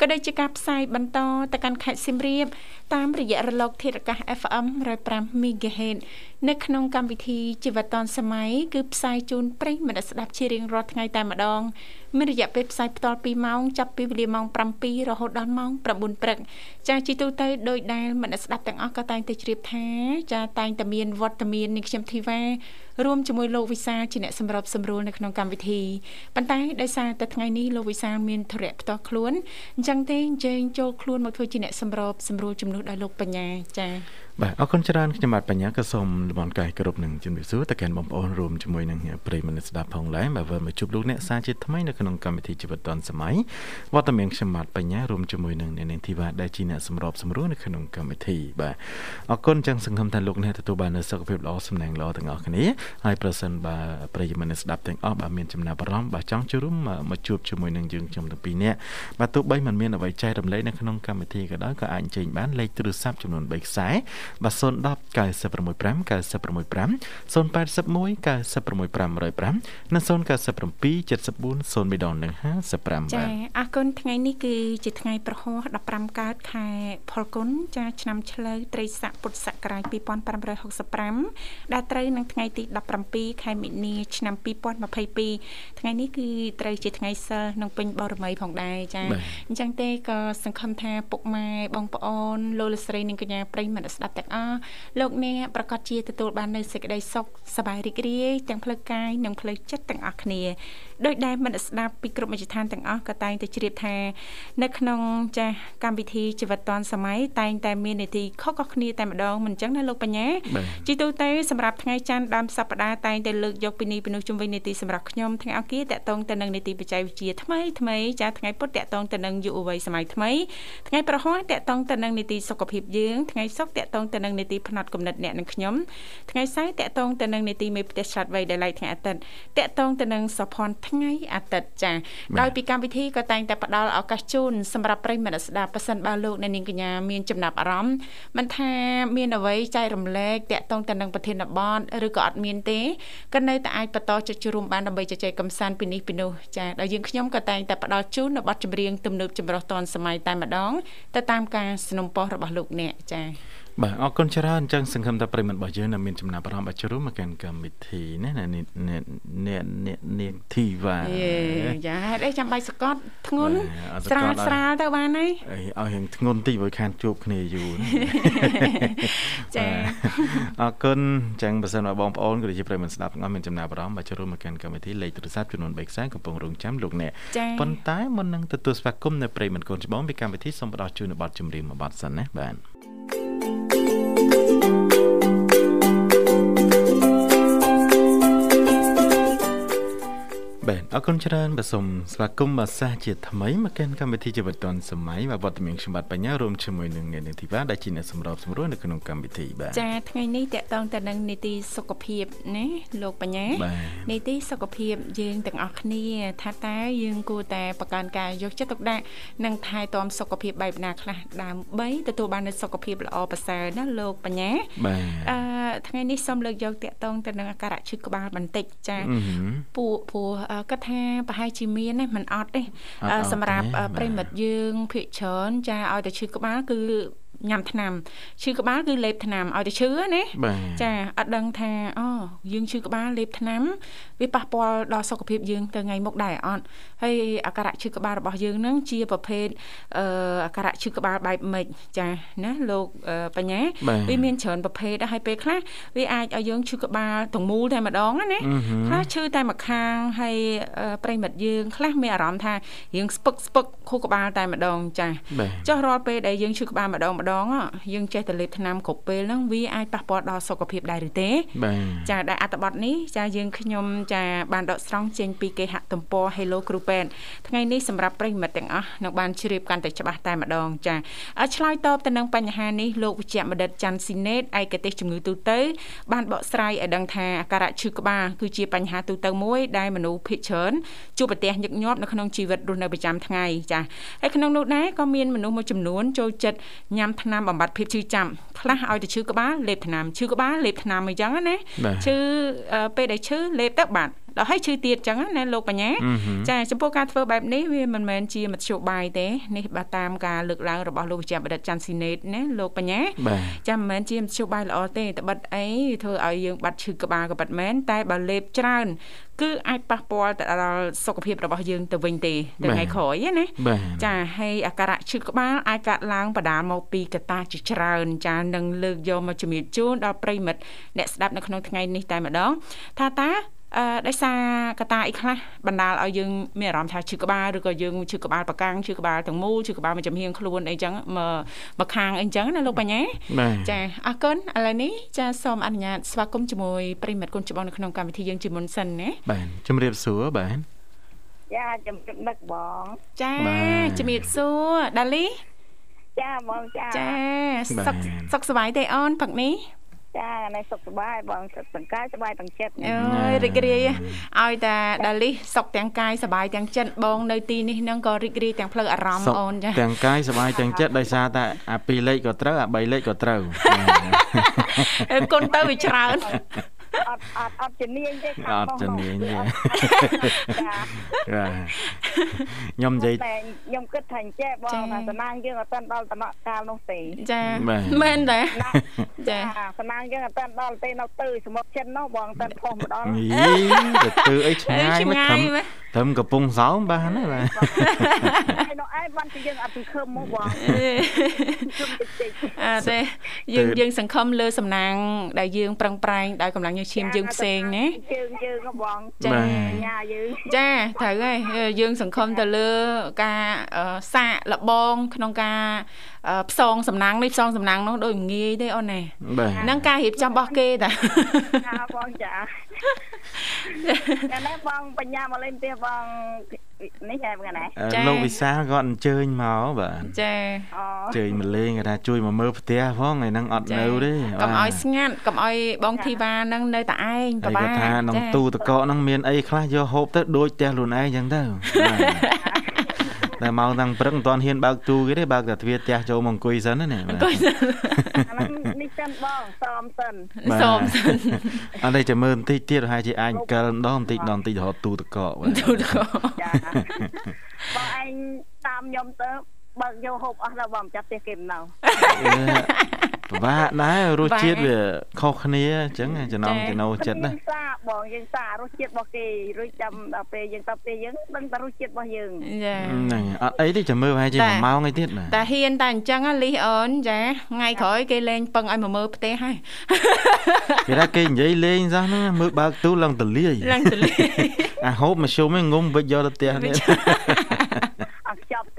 ក៏ដូចជាការផ្សាយបន្តទៅកាន់ខេត្តសៀមរាបតាមរយៈរលកធាតុអាកាស FM 105 MHz នៅក្នុងកម្មវិធីជីវិតឌុនសម័យគឺផ្សាយជូនប្រិយមិត្តស្ដាប់ជារៀងរាល់ថ្ងៃតែម្ដងមានរយៈពេលផ្សាយផ្ទាល់2ម៉ោងចាប់ពីវេលាម៉ោង7រហូតដល់ម៉ោង9ព្រឹកចាជីទូទៅដោយដែលមិត្តស្ដាប់ទាំងអស់ក៏តែងតែជ្រាបថាចាតែងតែមានវត្តមាននេះខ្ញុំធីវ៉ារួមជាមួយលោកវិសាជាអ្នកសម្របសម្រួលនៅក្នុងកម្មវិធីប៉ុន្តែដោយសារតែថ្ងៃនេះលោកវិសាមានធរៈផ្ទាល់ខ្លួនអញ្ចឹងទេអញ្ជើញចូលខ្លួនមកធ្វើជាអ្នកសម្របសម្រួលជំនួសដោយលោកបញ្ញាចា៎បាទអរគុណច្រើនខ្ញុំបាទបញ្ញាក៏សូមលំអរកាយគ្រប់នឹងជំរាបសួរទៅកាន់បងប្អូនរួមជាមួយនឹងប្រិយមិត្តស្ដាប់ផងដែរបាទវិលមកជួបលោកអ្នកសាជាថ្មីនៅក្នុងកម្មវិធីជីវិតឌុនសម័យវត្តមានខ្ញុំបាទបញ្ញារួមជាមួយនឹងអ្នកនាងធីវ៉ាដែលជាអ្នកសម្របសម្រួលនៅក្នុងកម្មវិធីបាទអរគុណចឹងសង្ឃឹមថាលោកអ្នកទទួលបាននូវសុខភាពល្អសំណាងល្អទាំងអស់គ្នាហើយប្រសិនបើប្រិយមិត្តស្ដាប់ទាំងអស់បាទមានចំណាប់អារម្មណ៍បាទចង់ចូលរួមមកជួបជាមួយនឹងយើងខ្ញុំទាំងពីរនាក់បាទទោះបីមិនមានអ្វីចែករំលែកនៅក្នុងកម្មវិធីក៏ដោយក៏អាចអញ្ជើញបានលេខទូរស័ព្ទចំនួន3ខ្សែបាទ010 965 965 081 965 105និង097 74 0មីដងនិង55ចាអរគុណថ្ងៃនេះគឺជាថ្ងៃប្រហោះ15កើតខែផលគុណចាឆ្នាំឆ្លូវត្រីស័កពុទ្ធសករាជ2565ដែលត្រូវនឹងថ្ងៃទី17ខែមិនិនាឆ្នាំ2022ថ្ងៃនេះគឺត្រូវជាថ្ងៃសិលនឹងពេញបរមីផងដែរចាអញ្ចឹងទេក៏សង្ឃឹមថាពុកម៉ែបងប្អូនលោកលស្រីនិងកញ្ញាប្រិយមិត្តស្ដាប់ទាំងអស់លោកអ្នកប្រកាសជាទទួលបាននូវសេចក្តីសុខសប្បាយរីករាយទាំងផ្លូវកាយនិងផ្លូវចិត្តទាំងអស់គ្នាដោយដែលមិត្តស្ដាប់ពីគ្រប់មជ្ឈដ្ឋានទាំងអស់ក៏តែងតែជ្រាបថា នៅក្នុងចាស់កម្មវិធីជីវិតឌွန်សម័យតែងតែមាននីតិខុសៗគ្នាតែម្ដងមិនអញ្ចឹងណាលោកបញ្ញាជីទូទៅសម្រាប់ថ្ងៃច័ន្ទដើមសប្ដាហ៍តែងតែលើកយកពីនេះពីនោះជុំវិញនីតិសម្រាប់ខ្ញុំថ្ងៃអង្គារតកតងទៅនឹងនីតិបច្ចេកវិទ្យាថ្មីថ្មីចាថ្ងៃពុធតកតងទៅនឹងយុវវ័យសម័យថ្មីថ្ងៃប្រហ័សតកតងទៅនឹងនីតិសុខភាពយើងថ្ងៃសុក្រតកតងទៅនឹងនីតិផ្នែកគំនិតអ្នកនិងខ្ញុំថ្ងៃសៅរ៍តកតងទៅនឹងនីតិមេផ្ទះឆ្លាតវៃដែលឡៃថ្ងៃអាទិត្យតកតងទៅនឹងសុភ័ណ្ឌថ្ងៃអាទិត្យចាដោយពីកម្មវិធីក៏តែងតែផ្ដល់ឱកាសជូនសម្រាប់ប្រិយមិត្តស្ដាប់ប៉ះសិនបើលោកអ្នកនាងកញ្ញាមានចំណាប់អារម្មណ៍មិនថាមានអ្វីចែករំលែកតកតងទៅនឹងប្រធានបទឬក៏អត់មានទេក៏នៅតែអាចបន្តចុចជួមបានដើម្បីជជែកកម្សាន្តពីនេះពីនោះចាដោយយើងខ្ញុំក៏តែងតែផ្ដល់ជូននៅបទចម្រៀងទំនើបចម្រុះទាន់សម័យតែម្ដងទៅតាមការสนับสนุนរបស់លោកអ្នកចា បាទអរគុណច្រើនអញ្ចឹងសង្ឃឹមថាប្រិមត្តរបស់យើងនៅមានចំណាប់អារម្មណ៍អាចរួមមកកាន់កម្មវិធីណាអ្នកអ្នកអ្នកនាងធីវ៉ាយ៉ាហេតុអីចាំបាច់សកត់ធ្ងន់ស្រាលស្រាលទៅបានហើយអីឲ្យរៀងធ្ងន់តិចព្រោះខានជួបគ្នាយូរចាអរគុណអញ្ចឹងបើសិនបើបងប្អូនក៏ជាប្រិមត្តស្ដាប់ទាំងអស់មានចំណាប់អារម្មណ៍អាចរួមមកកាន់កម្មវិធីលេខទូរស័ព្ទចំនួន3ខ្សែកំពុងរងចាំលោកអ្នកប៉ុន្តែមុននឹងទទួលស្វាគមន៍នៅប្រិមត្តកូនច្បងពីកម្មវិធីសូមផ្ដល់ជូនប័ណ្ណចម្រៀងមួយប័ណ្ណសិនណាបាទបាទ អរគុណច្រើនបាទសូមស្វាគមន៍បាទសាសជាថ្មីមកកាន់កម្មវិធីជីវិតឌុនសម័យបាទវត្តមានខ្ញុំបាទបញ្ញារួមជាមួយនឹងអ្នកនាងធីវ៉ាដែលជាអ្នកសម្របសម្រួលនៅក្នុងកម្មវិធីបាទចាថ្ងៃនេះតកតងទៅនឹងនីតិសុខភាពណាលោកបញ្ញានីតិសុខភាពយើងទាំងអស់គ្នា ថាតើយើងគួរតែបង្កើនការយកចិត្តទុកដាក់និងថែទាំសុខភាពបែបណាខ្លះដើម្បីទទួលបាននូវសុខភាពល្អប្រសើរណាលោកបញ្ញាបាទអឺថ្ងៃនេះសូមលើកយកតកតងទៅនឹងអាការៈឈឺក្បាលបន្តិចចាពួកព្រោះគាត់ថាប្រហែលជាមានទេមិនអត់ទេសម្រាប់ប្រិមិត្តយើងភាកច្រើនចាឲ្យតែឈឺក្បាលគឺ ញ៉ាំថ្នាំឈឺក្បាលគឺលេបថ្នាំឲ្យតែឈឺណាបាទចាអត់ដឹងថាអូយើងឈឺក្បាលលេបថ្នាំវាប៉ះពាល់ដល់សុខភាពយើងទៅថ្ងៃមុខដែរអត់ហើយអាការៈឈឺក្បាលរបស់យើងហ្នឹងជាប្រភេទអឺអាការៈឈឺក្បាលបែបម៉េចចាណាលោកអឺបញ្ញាបាទវាមានច្រើនប្រភេទដែរហើយពេលខ្លះវាអាចឲ្យយើងឈឺក្បាលទាំងមូលតែម្ដងណាអឺហឺខ្លះឈឺតែម្ខាងហើយអឺប្រិមិត្តយើងខ្លះមានអារម្មណ៍ថារៀងស្ពឹកស្ពឹកខួរក្បាលតែម្ដងចាបាទចុះរាល់ពេលដែលយើងឈឺក្បាលម្ដងម្ដងអយើងចេះតែលេបថ្នាំគ្រប់ពេលហ្នឹងវាអាចប៉ះពាល់ដល់សុខភាពដែរឬទេបាទចាដែលអត្ថបទនេះចាយើងខ្ញុំចាបានដកស្រង់ចេញពីគេហទំព័រ Hello គ្រូពេទ្យថ្ងៃនេះសម្រាប់ប្រិយមិត្តទាំងអស់នឹងបានជ្រាបកាន់តែច្បាស់តែម្ដងចាអឆ្លើយតបទៅនឹងបញ្ហានេះលោកវិជ្ជបណ្ឌិតច័ន្ទស៊ីណេតឯកទេសជំងឺទូទៅ បានបកស្រាយឲ្យដឹងថាអាការៈឈឺក្បាលគឺជាបញ្ហាទូទៅមួយដែលមនុស្សភាគច្រើនជួបប្រទះញឹកញាប់នៅក្នុងជីវិតរស់នៅប្រចាំថ្ងៃចាហើយក្នុងនោះដែរក៏មានមនុស្សមួយចំនួនចូលចិត្តញ៉ាំថ្នាំបំបត្តិភាពឈឺចាំខ្លះឲ្យតែឈឺក្បាលលេបថ្នាំឈឺក្បាលលេបថ្នាំអីចឹងណាបាទឈឺអឺពេលដែលឈឺលេបទៅបាត់ដល់ហើយឈឺទៀតចឹងណាលោកបញ្ញាអឺហឺចាចំពោះការធ្វើបែបនេះវាមិនមែនជាមធ្យោបាយទេនេះបើតាមការលើកឡើងរបស់លោកវិជ្ជបណ្ឌិតច័ន្ទស៊ីណេតណាលោកបញ្ញាបាទចាំមិនមែនជាមធ្យោបាយល្អទេតែបិទអីធ្វើឲ្យយើងបាត់ឈឺក្បាលក៏បាត់មែនតែបើលេបច្រើន គឺអាចប៉ះពាល់ទៅដល់សុខភាពរបស់យើងទៅវិញទេទៅថ្ងៃក្រោយណាបាទចាហើយអាការៈឈឺក្បាលអាចកើតឡើងបដាលមកពីកត្តាជាច្រើនចានឹងលើកយកមកជំរាបជូនដល់ប្រិយមិត្តអ្នកស្ដាប់នៅក្នុងថ្ងៃនេះតែម្ដងថាតើ អឺដោយសារកត្តាអីខ្លះបណ្ដាលឲ្យយើងមានអារម្មណ៍ថាឈឺក្បាលឬក៏យើងឈឺក្បាលប្រកាំងឈឺក្បាលទាំងមូលឈឺក្បាលមួយចំហៀងខ្លួនអីចឹងមកមកខាងអីចឹងណាលោកបញ្ញាបាទចាអរគុណឥឡូវនេះចាសូមអនុញ្ញាតស្វាគមន៍ជាមួយប្រិយមិត្តគុណច្បងនៅក្នុងកម្មវិធីយើងជាមុនសិនណាបាទជំរាបសួរបាទចាជំរាបដឹកបងចាបាទជំរាបសួរដាលីចាបងចាចាបាទសុខសុខសប្បាយទេអូនផឹកនេះ ចានៅសុខសប្បាយបងសុខទាំងកាយសប្បាយទាំងចិត្តអើយរីករាយឲ្យតាដាលីសុខទាំងកាយសប្បាយទាំងចិត្តបងនៅទីនេះហ្នឹងក៏រីករាយទាំងផ្លូវអារម្មណ៍សុខអូនចាទាំងកាយសប្បាយទាំងចិត្តដោយសារតែអា2លេខក៏ត្រូវអា3លេខក៏ត្រូវអើគុណទៅវាច្រើន អត់អត់អត់ជំនាញទេខាងអត់ជំនាញទេចាបាទខ្ញុំនិយាយតែខ្ញុំគិតថាអញ្ចេះបងចាថាសំណាងយើងអត់ទាន់ដល់ដំណាក់កាលនោះទេចាបាទមែនទេណាចាសំណាងយើងអត់ទាន់ដល់ទេនៅទៅសមុទ្រចិននោះបងអត់ទាន់ផុសមកដល់យីទៅទើអីឆ្អើងាយឆ្មិនងាត្រឹយមមែនត្រឹមកំពង់សោមបាទណាបាទហើយនោះឯងបានជាយើងអត់សង្ឃឹមមកបងជុំតិចតិចអត់ទេយើងយើងសង្ឃឹមលើសំណាងដែលយើងប្រឹងប្រែងដោយកម្លាំងញើសឈាមយើងផ្សេងណាជើងយើងហ៎បងចាបាទញ៉ាយើងចាត្រូវហើយយើងសង្ឃឹមទៅលើការអឺសាកលបងក្នុងការអឺផ្សងសំណាងនេះផ្សងសំណាងនោះដូចមិនងាយទេអូនណាបាទហ្នឹងការរៀបចំរបស់គេតាចាបងចាតែនេះបងបញ្ញាមកលេងផ្ទះបង នេះហែបងណាអឺចាលោកវិសាលគាត់អញ្ជើញមកបាទចាអូអញ្ជើញមកលេងគាត់ថាជួយមកមើលផ្ទះផងថ្ងៃហ្នឹងអត់នៅទេកុំឲ្យស្ងាត់កុំឲ្យបងធីវ៉ាហ្នឹងនៅតែឯងហើពិយបាគាត់កថាក្នុងចាទូទឹកកកហ្នឹងមានអីខ្លះយកហូបទៅដូចផ្ទះខ្លួនឯងចឹងទៅបាទ តែមកតាំងព្រឹកមិនទាន់ហ៊ានបើកទូគេទេបើកតែទ្វារផ្ទះចូលមកអង្គុយសិនណានេះបាទអង្គុយអាហ្នឹងនេះសិនបងសមសិនបាទសូមសិនអត់ទេចាំមើលបន្តិចទៀតប្រហែលជាអាចអង្គិលម្ដងបន្តិចម្ដងបន្តិចរហូតទូទឹកកកបាទទូទៅចាបងឯងតាមខ្ញុំទៅ បើកយកហូបអស់ដល់បងចាប់ផ្ទះគេមិននៅពិបាកដែររសជាតិវាខុសគ្នាអញ្ចឹងចំណងចំណូលចិត្តណាយើងសាបងយើងសារសជាតិរបស់គេរួចចាំដល់ពេលយើងទៅផ្ទះយើងដឹងតែរសជាតិរបស់យើងចាហ្នឹងអត់អីទេចាំមើលប្រហែលជាតែ1ម៉ោងអីទៀតបាទតែហ៊ានតែអញ្ចឹងហ៎លីសអូនចាថ្ងៃក្រោយគេលេងពឹងឲ្យមកមើលផ្ទះហើយគេថាគេនិយាយលេងសោះហ្នឹងមើលបើកទូឡើងទលាយឡើងទៅលេងអាហូបមកជុំឯងងុំវិចយកទៅផ្ទះនេះអត់ខ្ចប់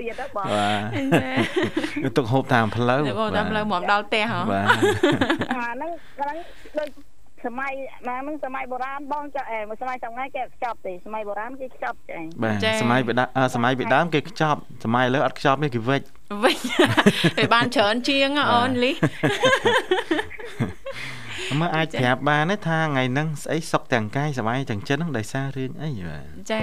ទៀតហ៎បងបាទទុកហូបតាមផ្លូវទៅបងតាមផ្លូវមកដល់ផ្ទះហ៎បាទអាហ្នឹងហ្នឹងដូចសម័យណាហ្នឹងសម័យបុរាណបងចាអែមួយសម័យសម័យគេអត់ខ្ចប់ទេសម័យបុរាណគេខ្ចប់ចាបាទសម័យពីដើមអឺសម័យពីដើមគេខ្ចប់សម័យឥឡូវអត់ខ្ចប់ទេគេវិចវិញវាបានច្រើនជាងហ៎អូនលីស មើលអាចប្រាប់បានទេថាថ្ងៃហ្នឹងស្អីសុខទាំងកាយសុបាយទាំងចិត្តហ្នឹងដោយសាររឿងអីបាទចា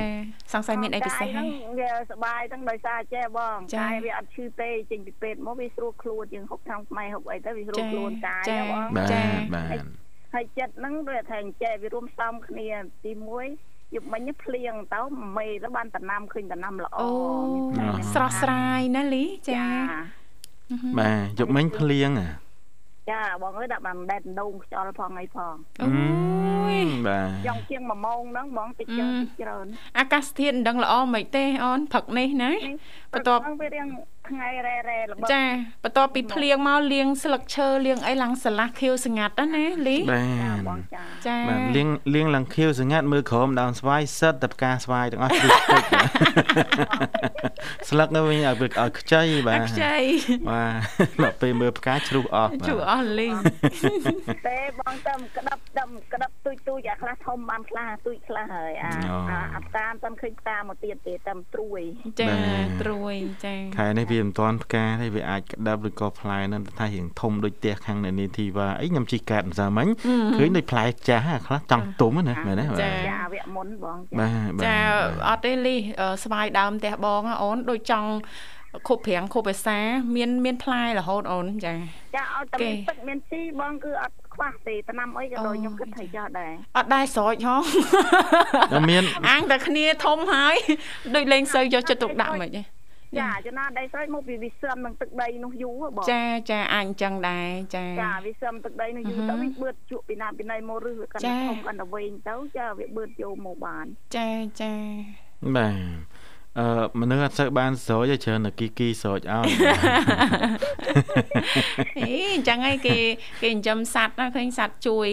សង្ស័យមានអីពិសេសហ្នឹងវាសុបាយទាំងដោយសារចេះបងកាយវាអត់ឈឺទេចេញពីពេទ្យមកវាស្រួលខ្លួនយើងហុកខាងស្មៃហុកអីទៅវាស្រួលខ្លួនកាយបងចាបាទហើយចិត្តហ្នឹងដូចថាចេះវារួមផ្សំគ្នាទី1យប់មិញភ្លៀងទៅមេទៅបានតំណាំឃើញតំណាំល្អស្រស់ស្រាយណាលីចាបាទយប់មិញភ្លៀងហ៎ ចាបងអើយដាក់បានដែតដងខ្យល់ផងអីផងអូយបាទចង់ជាង1ម៉ោងហ្នឹងបងតិចចឹងតិចច្រើនអាកាសធាតុមិនដឹងល្អមិនទេអូនព្រឹកនេះណាបន្ទាប់ហ្នឹងវារៀង ថ្ងៃរ៉ែរ៉ែល្បិចចាបន្ទាប់ពីភ្លៀងមកលាងស្លឹកឈើលាងអីឡើងស្រឡះខៀវស្ងាត់ណាណាលីបាចាទបងចាចាបាទលៀងលៀងឡើងខៀវស្ងាត់មើលក្រោមដើមស្វាយសិតតែផ្កាស្វាយទាំងអស់ជ្រុះពេកស្លឹកនៅវិញឲ្យវាឲ្យខ្ចីបាអាទខ្ចីបាទមកពេលមើលផ្កាជ្រុះអស់បាទជួអស់លីងទេបងទៅក្តាប់ទៅក្តាប់ទូចទូចអាខ្លះធំបានខ្លះទូចខ្លះហើយអាអាអាតាមតាមឃើញតាមមកទៀតទេតាមត្រួយចាត្រួយចាខែនេះវាមិនទាន់ផ្កាទេវាអាចក្តាប់ឬក៏ផ្លែនឹងថារៀងធំដូចផ្ទះខាងនៅនីធីវ៉ាអីខ្ញុំជីកាតម្សិលមិញឃើញដូចផ្លែចាស់អាខ្លះចង់ទុំណាមែនទេបាទចាវគ្គមុនបងចាបាទបាទចាអត់ទេលីអឺស្វាយដើមផ្ទះបងហ៎អូនដូចចង់ខុបប្រាំងខុបភាសាមានមានផ្លែរហូតអូនចាចាឲ្យតែគេមានទឹកមានស៊ីបងគឺអត់ខ្វះទេតាមអីក៏ដូចអូខ្ញុំគិតថាចោះដែរអត់ដែរស្រោចហ៎ដល់មានអាងតែគ្នាធំហើយដូចលេងសូវយកចិត្តទុកដាក់មិនទេ ចាចំណាដីស្រោចមកពីវាសឹមនឹងទឹកដីនោះយូរហ៎បង ចាចាអាចអញ្ចឹងដែរចា ចាវាសឹមទឹកដីនោះយូរ អឺហឹ ទៅ ម វិញបឺតជក់ពីណាពីណីមកឬវាកាន់ ចា តែធំកាន់តែវែងទៅចាវាបឺតយកមកបាន ចាចា បាទអឺមនុស្សអត់សូវបានស្រោចទេច្រើនតែគីគីស្រោចឲ្យ អីអញ្ចឹងឯងគេគេចិញ្ចឹមសัตว์ណាឃើញសัตว์ជួយ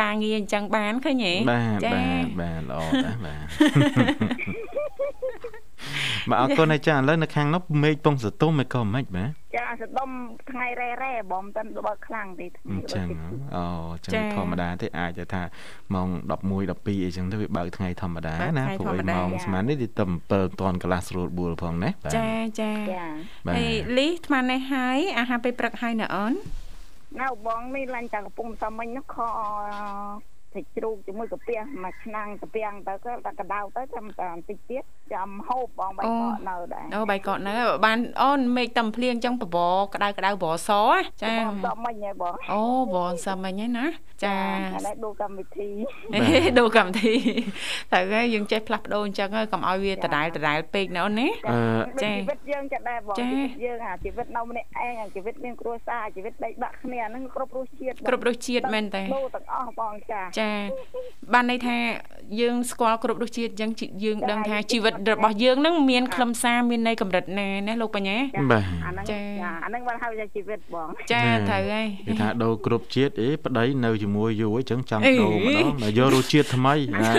ការងារអញ្ចឹងបានឃើញហ៎ បាទបាទបាទល្អតាស់បាទ បាទអរគុណអាចារ្យឥឡូវនៅខាងនោះមេឃពងសតុំមិនក៏មិនបាទចាសដុំថ្ងៃរ៉ែរ៉ែបងមិនតាន់បើកខ្លាំងទេថ្ងៃអញ្ចឹងបើកតិចអូអញ្ចឹងធម្មតាទេអាចទៅថាម៉ោង11 12អីចឹងទៅវាបើកថ្ងៃធម្មតាណាព្រោះឯម៉ោងស្មាននេះទីទៅ7តនកន្លះស្រួលបួលផងណាបាទចាចាចាបាទហើយលីស្មាននេះហើយអាហារពេលព្រឹកហើយណាអូននៅបងនេះឡាញ់តាកំពុងតែមិញនោះខ សាច់ជ្រូកជាមួយកាពះមួយឆ្នាំងតាពាំងទៅក៏តែកដៅទៅចាំតែបន្តិចទៀតចាំហូបបងបាយកកនៅដែរអូបាយកកនៅបានអូនមេឃតំភ្លៀងអញ្ចឹងបបរក្តៅក្តៅបរសណាចាបងដល់មិញហ៎បងអូបរសមិញហ្នឹងណាចាអានេះដូរកម្មវិធីអេដូរកម្មវិធីត្រូវហើយយើងចេះផ្លាស់ប្ដូរអញ្ចឹងហើយកុំឲ្យវាដដែលដដែលពេកណាអូនណាអឺចាជីវិតយើងចាដែរបងចាជីវិតយើងអាជីវិតនៅម្នាក់ឯងអាជីវិតមានគ្រួសារជីវិតដេកបាក់គ្នាហ្នឹងគ្រប់រសជាតិបងគ្រប់រសជាតិមែនតើដូរទាំងអស់បងចាចាបានន័យថាយើងស្គាល់គ្រប់រសជាតិអញ្ចឹងជីយើងដឹងថាជីវិតរបស់យើងនឹងមានខ្លឹមសារមានន័យកម្រិតណាណាលោកបញ្ញាចាបាទអាហ្នឹងចាចាអាហ្នឹងបានហៅថាជីវិតបងចាត្រូវហើយគេថាដូរគ្រប់ជាតិអេប្តីនៅជាមួយយូរអីចឹងចង់អីដូរម្ដងមកយករសជាតិថ្មីណា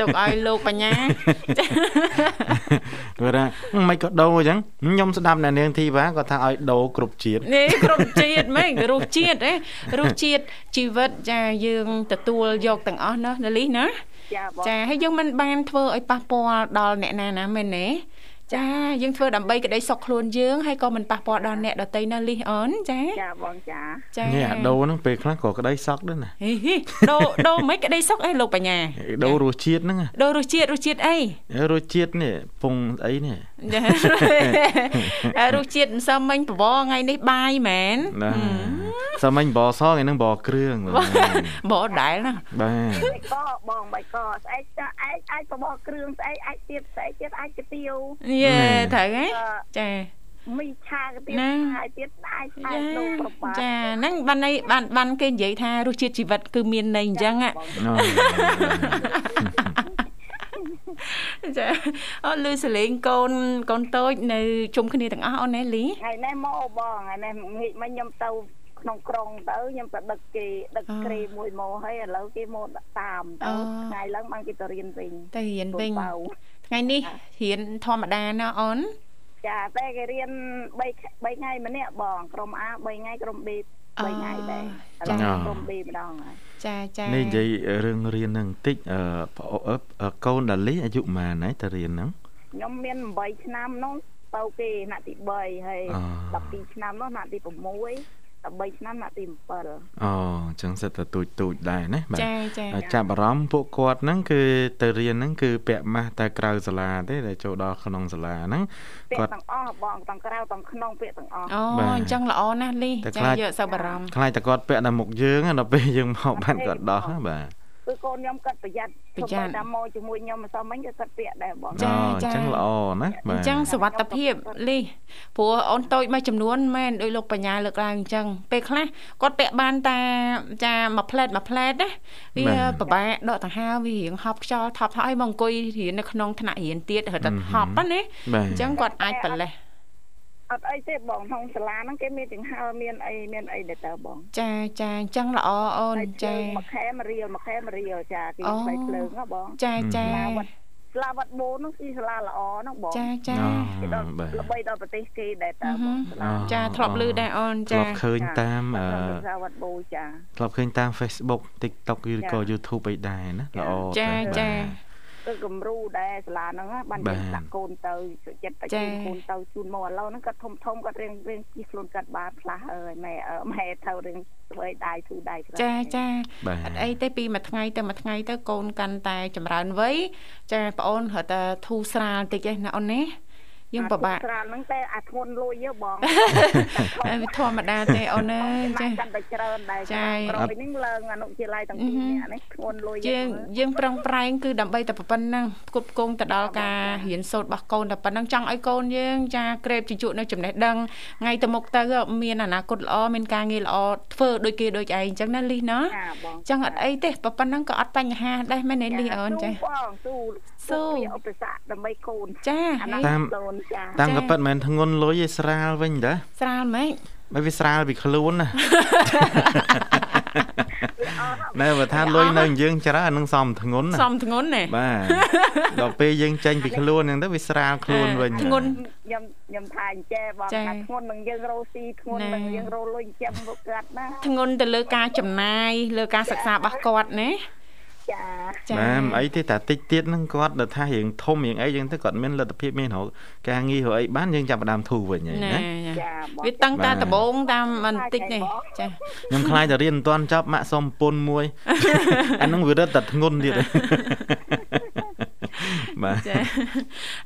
ទុកឲ្យលោកបញ្ញាគាត់ថាមិនក៏ដូរអញ្ចឹងខ្ញុំស្ដាប់អ្នកនាងធីវ៉ាគាត់ថាឲ្យដូរគ្រប់ជាតិនេះគ្រប់ជាតិហ្មងរសជាតិហ៎រសជាតិជីវិតចាយើងទទួលយកទាំងអស់ណាលីណាចាបងចាហើយយើងមិនបានធ្វើឲ្យប៉ះពាល់ដល់អ្នកណាណាមែនទេ ចាយើងធ្វើដើម្បីក្តីសុខខ្លួនយើងហើយក៏មិនប៉ះពាល់ដល់អ្នកដទៃណាលីអូនចាចាបងចាចានេះអាដូរហ្នឹងពេលខ្លះក៏ក្តីសក់ដែរណាហេហេដូរដូរមិនក្តីសុខអីលោកបញ្ញាដូររសជាតិហ្នឹងដូររសជាតិរសជាតិអីរសជាតិនេះពងអីនេះចា រសជាតិមិនសមមិញបបរថ្ងៃនេះបាយមែនណាសាមិញបសថ្ងៃហ្នឹងបគ្រឿងបាទបរដែលណាបាទបាយកបងបាយកស្អែកចាអាចអាចបបរគ្រឿងស្អែកអាចទៀតស្អែកទៀតអាចកាទៀវយេត្រូវហើយចាមីឆាកាទៀវណាអាចទៀតអាចអាចចាដូរប្របាចាហ្នឹងបានន័យបានបានគេនិយាយថារសជាតិជីវិតគឺមានន័យអញ្ចឹងអូ ចាអត់លឺសលេងកូនកូនតូចនៅជុំគ្នាទាំងអស់អូនណែលីថ្ងៃនេះមកបងថ្ងៃនេះងាកមកខ្ញុំទៅក្នុងក្រុងទៅខ្ញុំទៅដឹកគេដឹកអូក្រេមួយមកហើយឥឡូវគេមកដាក់តាមអូទៅថ្ងៃឡើងបានគេទៅរៀនវិញទៅរៀនវិញកូបៅថ្ងៃនេះរៀនធម្មតាណាអូនចាតែគេរៀន3 3ថ្ងៃម្នាក់បងក្រុម A 3ថ្ងៃក្រុម B 3ថ្ងៃដែរឥឡូវក្រុម B ម្ដងហើយចាចានេះនិយាយរឿងរៀនហ្នឹងបន្តិចអឺប្អូអឺកូនដាលីអាយុប៉ុន្មានហើយតើរៀនហ្នឹងខ្ញុំមាន8ឆ្នាំនោះទៅគេថ្នាក់ទី3ហើយអូ12ឆ្នាំនោះថ្នាក់ទី6 13ឆ្នាំថ្នាក់ទី7អូអញ្ចឹងសិតតែទូចទូចដែរណាបាទចាចាហើយចាប់អារម្មណ៍ពួកគាត់ហ្នឹងគឺទៅរៀនហ្នឹងគឺពាក់ម៉ាស់តែក្រៅសាលាទេដែលចូលដល់ក្នុងសាលាហ្នឹងពាគាក្យត់ទាំងអស់បងទាំងក្រៅទាំងក្នុងពាក្យទាំងអស់អូបាទអញ្ចឹងល្អណាស់លីតែចាខ្លាចយកសប្បារម្ភខ្លាចតែគាត់ពាក់តែមុខយើងណាដល់ពេលយើងមកបានគាត់ដោះណាបាទ គឺកូនខ្ញុំគាត់ប្រយ័ត្នប្រយ័ត្នតាមមកជាមួយខ្ញុំម្សិលមិញក៏គាត់ពាក់ដែរបងចាអូអញ្ចឹងល្អណាស់បាទអញ្ចឹងសវត្ថភាពលីព្រោះអូនតូចមួយចំនួនមែនដោយលោកបញ្ញាលើកឡើងអញ្ចឹងពេលខ្លះគាត់ពាក់បានតែចាមួយផ្លែតមួយផ្លែតណាវាពិបាកដកដង្ហើមវារៀងហប់ខ្យល់ថប់ថប់ឲ្យមកអង្គុយរៀននៅក្នុងថ្នាក់រៀនទៀតរត់តែហប់ណាបាទអញ្ចឹងគាត់អាចប្រឡេះ អត់អីទេបងក្នុងសាលាហ្នឹងគេមានចង្ហើមមានអីមានអីដែរតើបង ចាចាអញ្ចឹងល្អអូនហើយចាមួយខែមួយរៀលមួយខែមួយរៀលចាគេអូផ្លេភ្លើងហ៎បងចាចាសាលាវត្តសាលាវត្តបូនហ្នឹងគឺសាលាល្អហ្នឹងបងចាចាគេដល់បាទល្បីដល់ប្រទេសគេដែរតើបងសាលាអូចាធ្លាប់ឮដែរអូនធ្លាចាប់ឃើញតាមអឺសាលាវត្តបូចាធ្លាប់ឃើញតាម Facebook TikTok ឬក៏ YouTube អីដែរណាល្អចាទៅចា គឺគំរូដែរសាលាហ្នឹងណាបានបាទយើងដាក់កូនទៅសុចិត្តតែចាជូនកូនទៅជូនមកឥឡូវហ្នឹងគាត់ធំធំគាត់រៀងរៀងជិះខ្លួនគាត់បានខ្លះអើយម៉ែអើម៉ែទៅរៀងស្បែកដៃធូរដៃខ្លះចាចាបាទអត់អីទេពីមួយថ្ងៃទៅមួយថ្ងៃទៅកូនកាន់តែចម្រើនវ័យចាប្អូនរត់តែធូរស្រាលតិចឯណាអូនណា យើងពិបាកអាស្រាលហ្នឹងតែអាធ្ងន់លុយយើបងអីវាធម្មតាទេអូនអើយចាកាន់តែច្រើនដែរចាក្រោយហ្នឹងឡើងអនុជាឡាយទាំងពីរនាក់នេះធ្ងន់លុយយើងយើងប្រឹងប្រែងគឺដើម្បីតែប៉ុណ្្នឹងគប់គង់ទៅដល់ការរៀនសូត្ររបស់កូនតែប៉ុណ្្នឹងចង់ឲ្យកូនយើងចាក្រេបជញ្ជក់នៅចំណេះដឹងថ្ងៃទៅមុខទៅមានអនាគតល្អមានការងារល្អធ្វើដូចគេដូចឯងអញ្ចឹងណាលីសណាចាបងចឹងអត់អីទេប៉ុណ្្នឹងក៏អត់បញ្ហាដែរមែនទេលីសអូនចាបងស៊ូស៊ូពីឧបសគ្គដើម្បីកូនចាអាហើណាយតាមកូនចាតាមក៏ប៉ិតមិនមែនធ្ងន់លុយឯស្រាលវិញតាស្រាលម៉េចបើវាស្រាលពីខ្លួនណាវាអត់ណែបើថាលុយនៅយើងច្រើនអានឹងសមធ្ងន់ណាសំធ្ងន់ណែបាទដល់ពេលយើងចេញពីខ្លួនហ្នឹងទៅវាស្រាលខ្លួនវិញធ្ងន់ខ្ញុំខ្ញុំថាអញ្ចេះបងចាថាធ្ងន់នឹងយើងរោស៊ីធ្ងន់ណែនឹងយើងរោលុយចិញ្ចឹមមកកាត់ណាធ្ងន់ទៅលើការចំណាយលើការសិក្សារបស់គាត់ណា ចាចាបាទមិនអីទេតែតិចទៀតហ្នឹងគាត់ដល់ថារៀងធំរៀងអីចឹងទៅគាត់មានលទ្ធភាពមានរកការងាររកអីបានយើងចាប់ផ្ដើមធូរវិញហើយណែណាចាបងវាតឹងតាបាទដបងតាមបន្តិចនេះចាខ្ញុំខ្លាចតែរៀនមិនទាន់ចប់ម៉ាក់សុំពុនមួយអាហ្នឹងវារត់តែធ្ងន់ទៀត បាទចា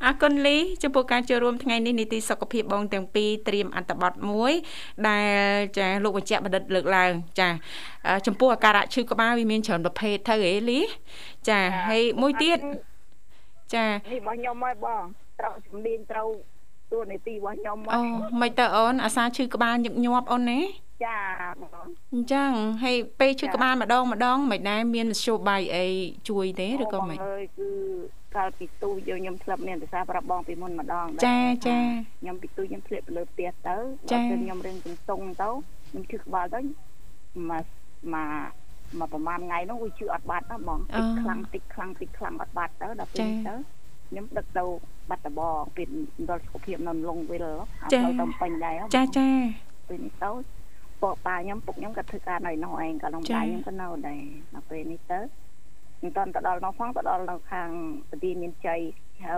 អរគុណលីចំពោះការចូលរួមថ្ងៃនេះនីតិសុខភាពបងទាំងពីរត្រៀមអត្ថបទមួយ ដែលចាលោកបញ្ជាក់បណ្ឌិតលើកឡើងចាអឺចំពោះអាការៈឈឺក្បាលវាមានច្រើនប្រភេទទៅហេលីចាហើយមួយទៀតចានេះរបស់ខ្ញុំហើយបងត្រូវជំនាញត្រូវទួលនីតិរបស់ខ្ញុំហអូ៎មិនទៅអូនអាសាឈឺក្បាលញឹកញាប់អូនណាចាបងអញ្ចឹងហើយពេលឈឺក្បាលម្ដងម្ដងមិនដែរមានមធ្យោបាយអីជួយទេឬក៏មិនបងអើយគឺ កាលពីទូយកខ្ញុំធ្លាប់មានភាសាប្រាប់បងពីមុនម្ដងដែរចាចាខ្ញុំពីទូខ្ញុំធ្លាក់ទៅលើផ្ទះទៅចាដល់ពេលខ្ញុំរៀងជំទង់ទៅខ្ញុំឈឺក្បាលទៅមកមកមកប្រហែលថ្ងៃនោះវាឈឺអត់បាត់ណាបងតិចខ្លាំងតិចខ្លាំងតិចខ្លាំងអត់បាត់ទៅដល់ពេលទៅខ្ញុំដឹកទៅបាត់ដបងពីមណ្ឌលសុខភាពនៅលងវិលអត់ទៅទៅពេញដែរហ៎ចាចាពេលនេះទៅពួកប៉ាខ្ញុំពុកខ្ញុំក៏ធ្វើការនៅនោះឯងក៏ក្នុងចា៎ដៃខ្ញុំក៏នៅដែរដល់ពេលនេះទៅ មិនតាន់ទៅដល់នោះផងទៅដល់នៅខាងពទាមានជ័យហៅ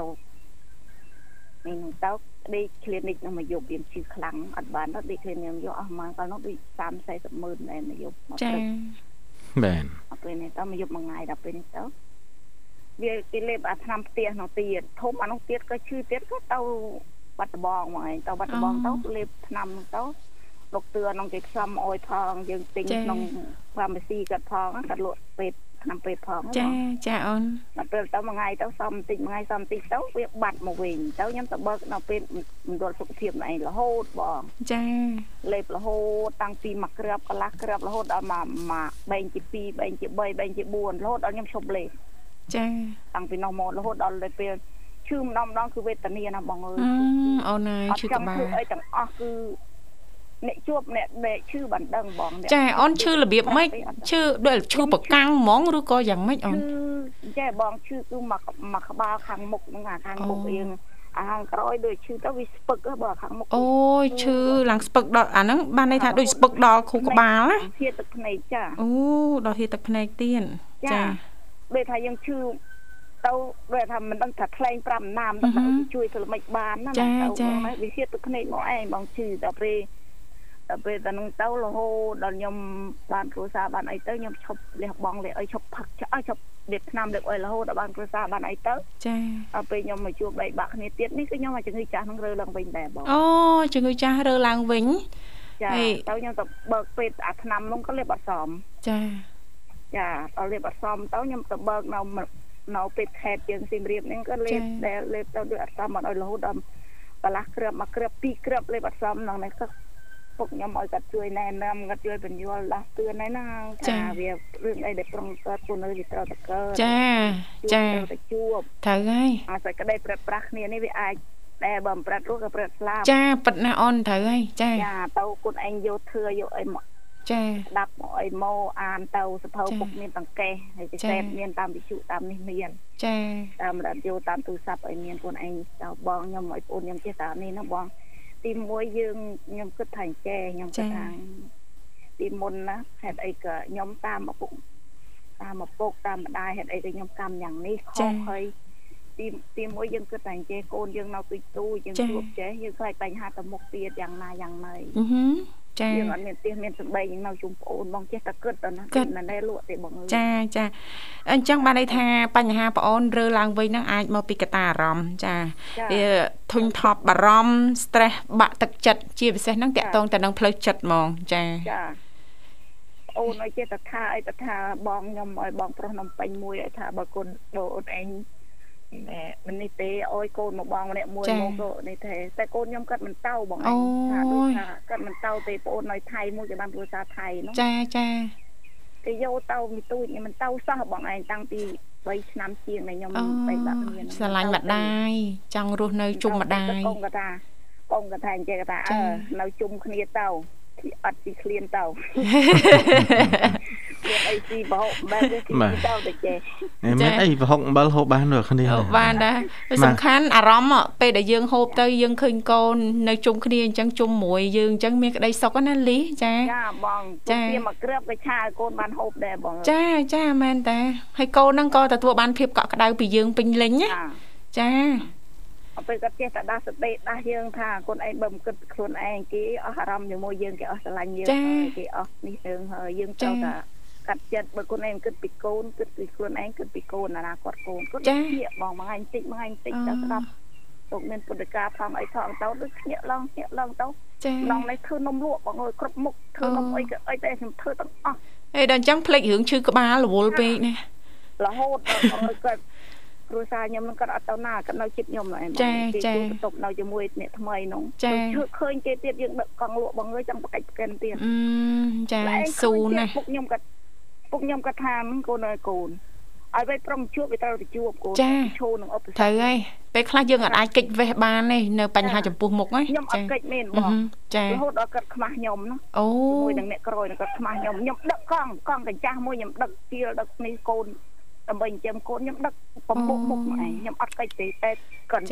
នេះនោះទៅដេក clinic នោះមកយកវាឈឺខ្លាំងអត់បានទៅដេក clinic ខ្ញុំយកអស់មកកាលនោះដូច30 40ម៉ឺនដែរមកយកមកចាព្រឹកបាទដល់ពេលនេះទៅមកយកមួយថ្ងៃដល់ពេលនេះទៅវាគេលេបអាថ្នាំផ្ទះនោះទៀតធំអានោះទៀតក៏ឈឺទៀតក៏ទៅបាត់ដបងមកឯងទៅបាត់ដបងទៅលេបថ្នាំនោះទៅលោកទឿននឹងគេផ្សំអុយផងយើងទិញក្នុង pharmacy គាត់ផងគាត់លក់ពេទ្យ ថ្នាំពេទ្យផងចាចាអូនដល់ពេលទៅមួយថ្ងៃទៅសំបន្តិចមួយថ្ងៃសំបន្តិចទៅវាបាត់មកវិញទៅខ្ញុំទៅបើកនៅពេលមណ្ឌលសុខភាពណឯងរហូតបងចាលេបរហូតតាំងពីមួយគ្រាប់កន្លះគ្រាប់រហូតដល់មកមកបែងជា2បែងជា3បែងជា4រហូតដល់ខ្ញុំឈប់លេបចាតាំងពីនោះមករហូតដល់ពេលឈឺម្ដងម្ដងគឺវេទនាណាបងអើយអឺអូនហើយអត់ឈឺចក្ង់បាលធ្វើអីទាំងអស់គឺ អ្នកជួបអ្នកដែលឈឺបានដឹងបងអ្នកចាអូនឈឺរបៀបម៉េចឈឺដូចឈឺប្រកាំងហ្មងឬក៏យ៉ាងម៉េចអូឈឺនចេះបងឈឺគឺមកមកក្បាលខាងមុខហ្នឹងអាខាងមុខអូរៀងអាខាងក្រោយដូចឈឺទៅវាស្ពឹកហ៎បើខាងមុខអូយឈឺឡើងស្ពឹកដល់អាហ្នឹងបានន័យថាដូចស្ពឹកដល់ខួរក្បាលណាជាទឹកភ្នែកចាអូដល់ហៀទឹកភ្នែកទៀតចាចាដូចថាយើងឈឺទៅដូចថាមិនដឹងថាថ្លែងប្រាប់ណាមអឺហឹមទៅជួយធ្វើមិនបានណាចាទៅចាហ្នឹងវាជាទឹកភ្នែកមកឯងបងឈឺដល់ពេល ដល់ពេលដល់ហ្នឹងទៅរហូតដល់ខ្ញុំបានគ្រួសារបានអីទៅខ្ញុំឈប់លះបង់លះអីឈប់ផឹកចោលឈប់លេបថ្នាំលេបអីរហូតដល់បានគ្រួសារបានអីទៅចាដល់ពេលខ្ញុំមកជួបបែកបាក់គ្នាទៀតនេះគឺខ្ញុំមកជំងឺចាស់ហ្នឹងរើឡើងវិញដែរបងអូជំងឺចាស់រើឡើងវិញចាហេទៅខ្ញុំទៅបើកពេទ្យអាថ្នាំនោះក៏លេបអត់សមចាចាដល់លេបអត់សមទៅខ្ញុំទៅបើកនៅនៅពេទ្យខេត្តយើងសៀមរាបហ្នឹងក៏លេបដែលលេបទៅដូចអត់សមអត់ឲ្យរហូតដល់កន្លះគ្រាប់មួយគ្រាប់ពីរគ្រាប់លេបអត់សមហ្នឹងនេះក៏ ពុកខ្ញុំឲ្យគាត់ជួយណែនាំគាត់ជួយបញ្យល់ដោះតឿនហើយណាថាវារឿងអីដែលប្រងកើតពុននៅវាត្រូវតែកើតចាចាទៅជួបត្រូវហើយអាសេចក្តីប្រាត់ប្រាស់គ្នានេះវាអាចដែលបើមិនប្រាត់រស់ក៏ប្រាត់ស្លាប់ចាប៉ិតណាអូនត្រូវហើយចាចាទៅគុណឯងយកធឿយកអីមកចាស្ដាប់មកអីមកអានទៅសភៅពុកមានតង្កេះហើយពិសេសមានតាមវិទ្យុតាមនេះមានចាតាមរត់យកតាមទូរស័ព្ទឲ្យមានខ្លួនឯងទៅបងខ្ញុំឲ្យបងខ្ញុំចេះតានេះណាបង ទី1យើងខ្ញុំគិតថាអញ្ចេះខ្ញុំគិតថាទីមុនណាហេតុអីក៏ខ្ញុំតាមឪពុកតាមឪពុកតាមម្ដាយហេតុអីក៏ខ្ញុំកម្មយ៉ាងនេះខុសហើយទីទីមួយយើងគិតតែអញ្ចេះកូនយើងនៅទូចទូយើងជួបចេះយើងខ្លាចបញ្ហាទៅមុខទៀតយ៉ាងណាយ៉ាងណីអឺ ចាយើងអត់មានផ្ទះមានសម្បែងយើងនៅជុំប្អូនបងចេះតែគិតទៅណាគិតណាណែលក់ទេបងចាចាអញ្ចឹងបានន័យថាបញ្ហាប្អូនរើឡើងវិញហ្នឹងអាចមកពីកត្តាអារម្មណ៍ចាវាធុញថប់បារម្ភ stress បាក់ទឹកចិត្តជាពិសេសហ្នឹងតាក់ទងទៅនឹងផ្លូវចិត្តហ្មងចាចាអូនឲ្យចេះតែថាអីទៅថាបងខ្ញុំឲ្យបងប្រុសនំពេញមួយឲ្យថាបើគុណដូអូនឯង មិននេះទេអោយកូនមកបងម្នាក់មួយមកក៏នេះទេតែកូនខ្ញុំគាត់មិនទៅបងឯងថាដូចថាគាត់មិនទៅទេប្អូននៅថៃមួយគេបានគ្រួសារថៃនោះចាចាគេយកទៅមីទូចមិនទៅសោះបងឯងតាំងពី3ឆ្នាំជាងដែលខ្ញុំបែកបាក់មានស្រឡាញ់ម្ដាយចង់រស់នៅជុំម្ដាយកូនគាត់ថាកូនគាត់ថាអញ្ចឹងគាត់ថាអឺនៅជុំគ្នាទៅ អត់ពីឃ្លានទៅមានអីស៊ីបោកបែបវាស៊ីទៅទៅចេះមានអីបោកអំបិលហូបបានដូចគ្នាហូបបានដែរសំខាន់អារម្មណ៍ពេលដែលយើងហូបទៅយើងឃើញកូននៅជុំគ្នាអញ្ចឹងជុំមួយយើងអញ្ចឹងមានក្តីសុខណាលីចាចាបងចាមកក្រើបក៏ឆាកូនបានហូបដែរបងចាចាមែនតាហើយកូនហ្នឹងក៏ទទួលបានភាពកក់ក្ដៅពីយើងពេញលេញណាចា ពេលគាត់ចេះតែដាស់សតិដាស់យើងថាខ្លួនឯងបើមិនគិតខ្លួនឯងគេអស់អារម្មណ៍ជាមួយយើងគេអស់ស្រឡាញ់យើងគេអស់នេះរឿងហើយយើងត្រូវតែកាត់ចិត្តបើខ្លួនឯងគិតពីកូនគិតពីខ្លួនឯងគិតពីកូនអនាគតកូនគាត់ជាបងមួយថ្ងៃបន្តិចមួយថ្ងៃបន្តិចទៅស្ដាប់ទុកមានពុទ្ធកាផងអីផងទៅដូចភ្ញាក់ឡើងភ្ញាក់ឡើងទៅឡងនេះធ្វើនំលក់បងអើយគ្រប់មុខធ្វើនំអីក៏អីតែខ្ញុំធ្វើទាំងអស់អេដល់អញ្ចឹងភ្លេចរឿងឈឺក្បាលរវល់ពេកណារហូតបងអើយគាត់ គ្រួសារខ្ញុំនឹងគាត់អត់ទៅណាគាត់នៅជិតខ្ញុំហ្នឹងចាចាបន្ទប់នៅជាមួយអ្នកថ្មីនោះចាឃើញគេទៀតយើងដឹកកង់លក់បងអើយចង់បកាច់ប្រកិនទៀតអឺចាស៊ូណាពុកខ្ញុំគាត់ពុកខ្ញុំគាត់ថាកូនអើយកូនឲ្យវេប្រុងជួបវាត្រូវទៅជួបកូនឈោនឹងឧបសគ្គត្រូវហើយពេលខ្លះយើងអាចកិច្ចវេះបានទេនៅបញ្ហាចំពោះមុខហ្នឹងខ្ញុំអត់កិច្ចមែនបងចារហូតដល់គាត់ខ្មាស់ខ្ញុំណាអូមួយនឹងអ្នកក្រោយនឹងគាត់ខ្មាស់ខ្ញុំខ្ញុំដឹកកង់កង់កញ្ចាស់មួយខ្ញុំដឹកទៀលដឹកនេះកូន ដើម្បីចិញ្ចឹមកូនខ្ញុំដឹកប្រមុខមុខឯងខ្ញុំអត់កិច្ចទេតែគាត់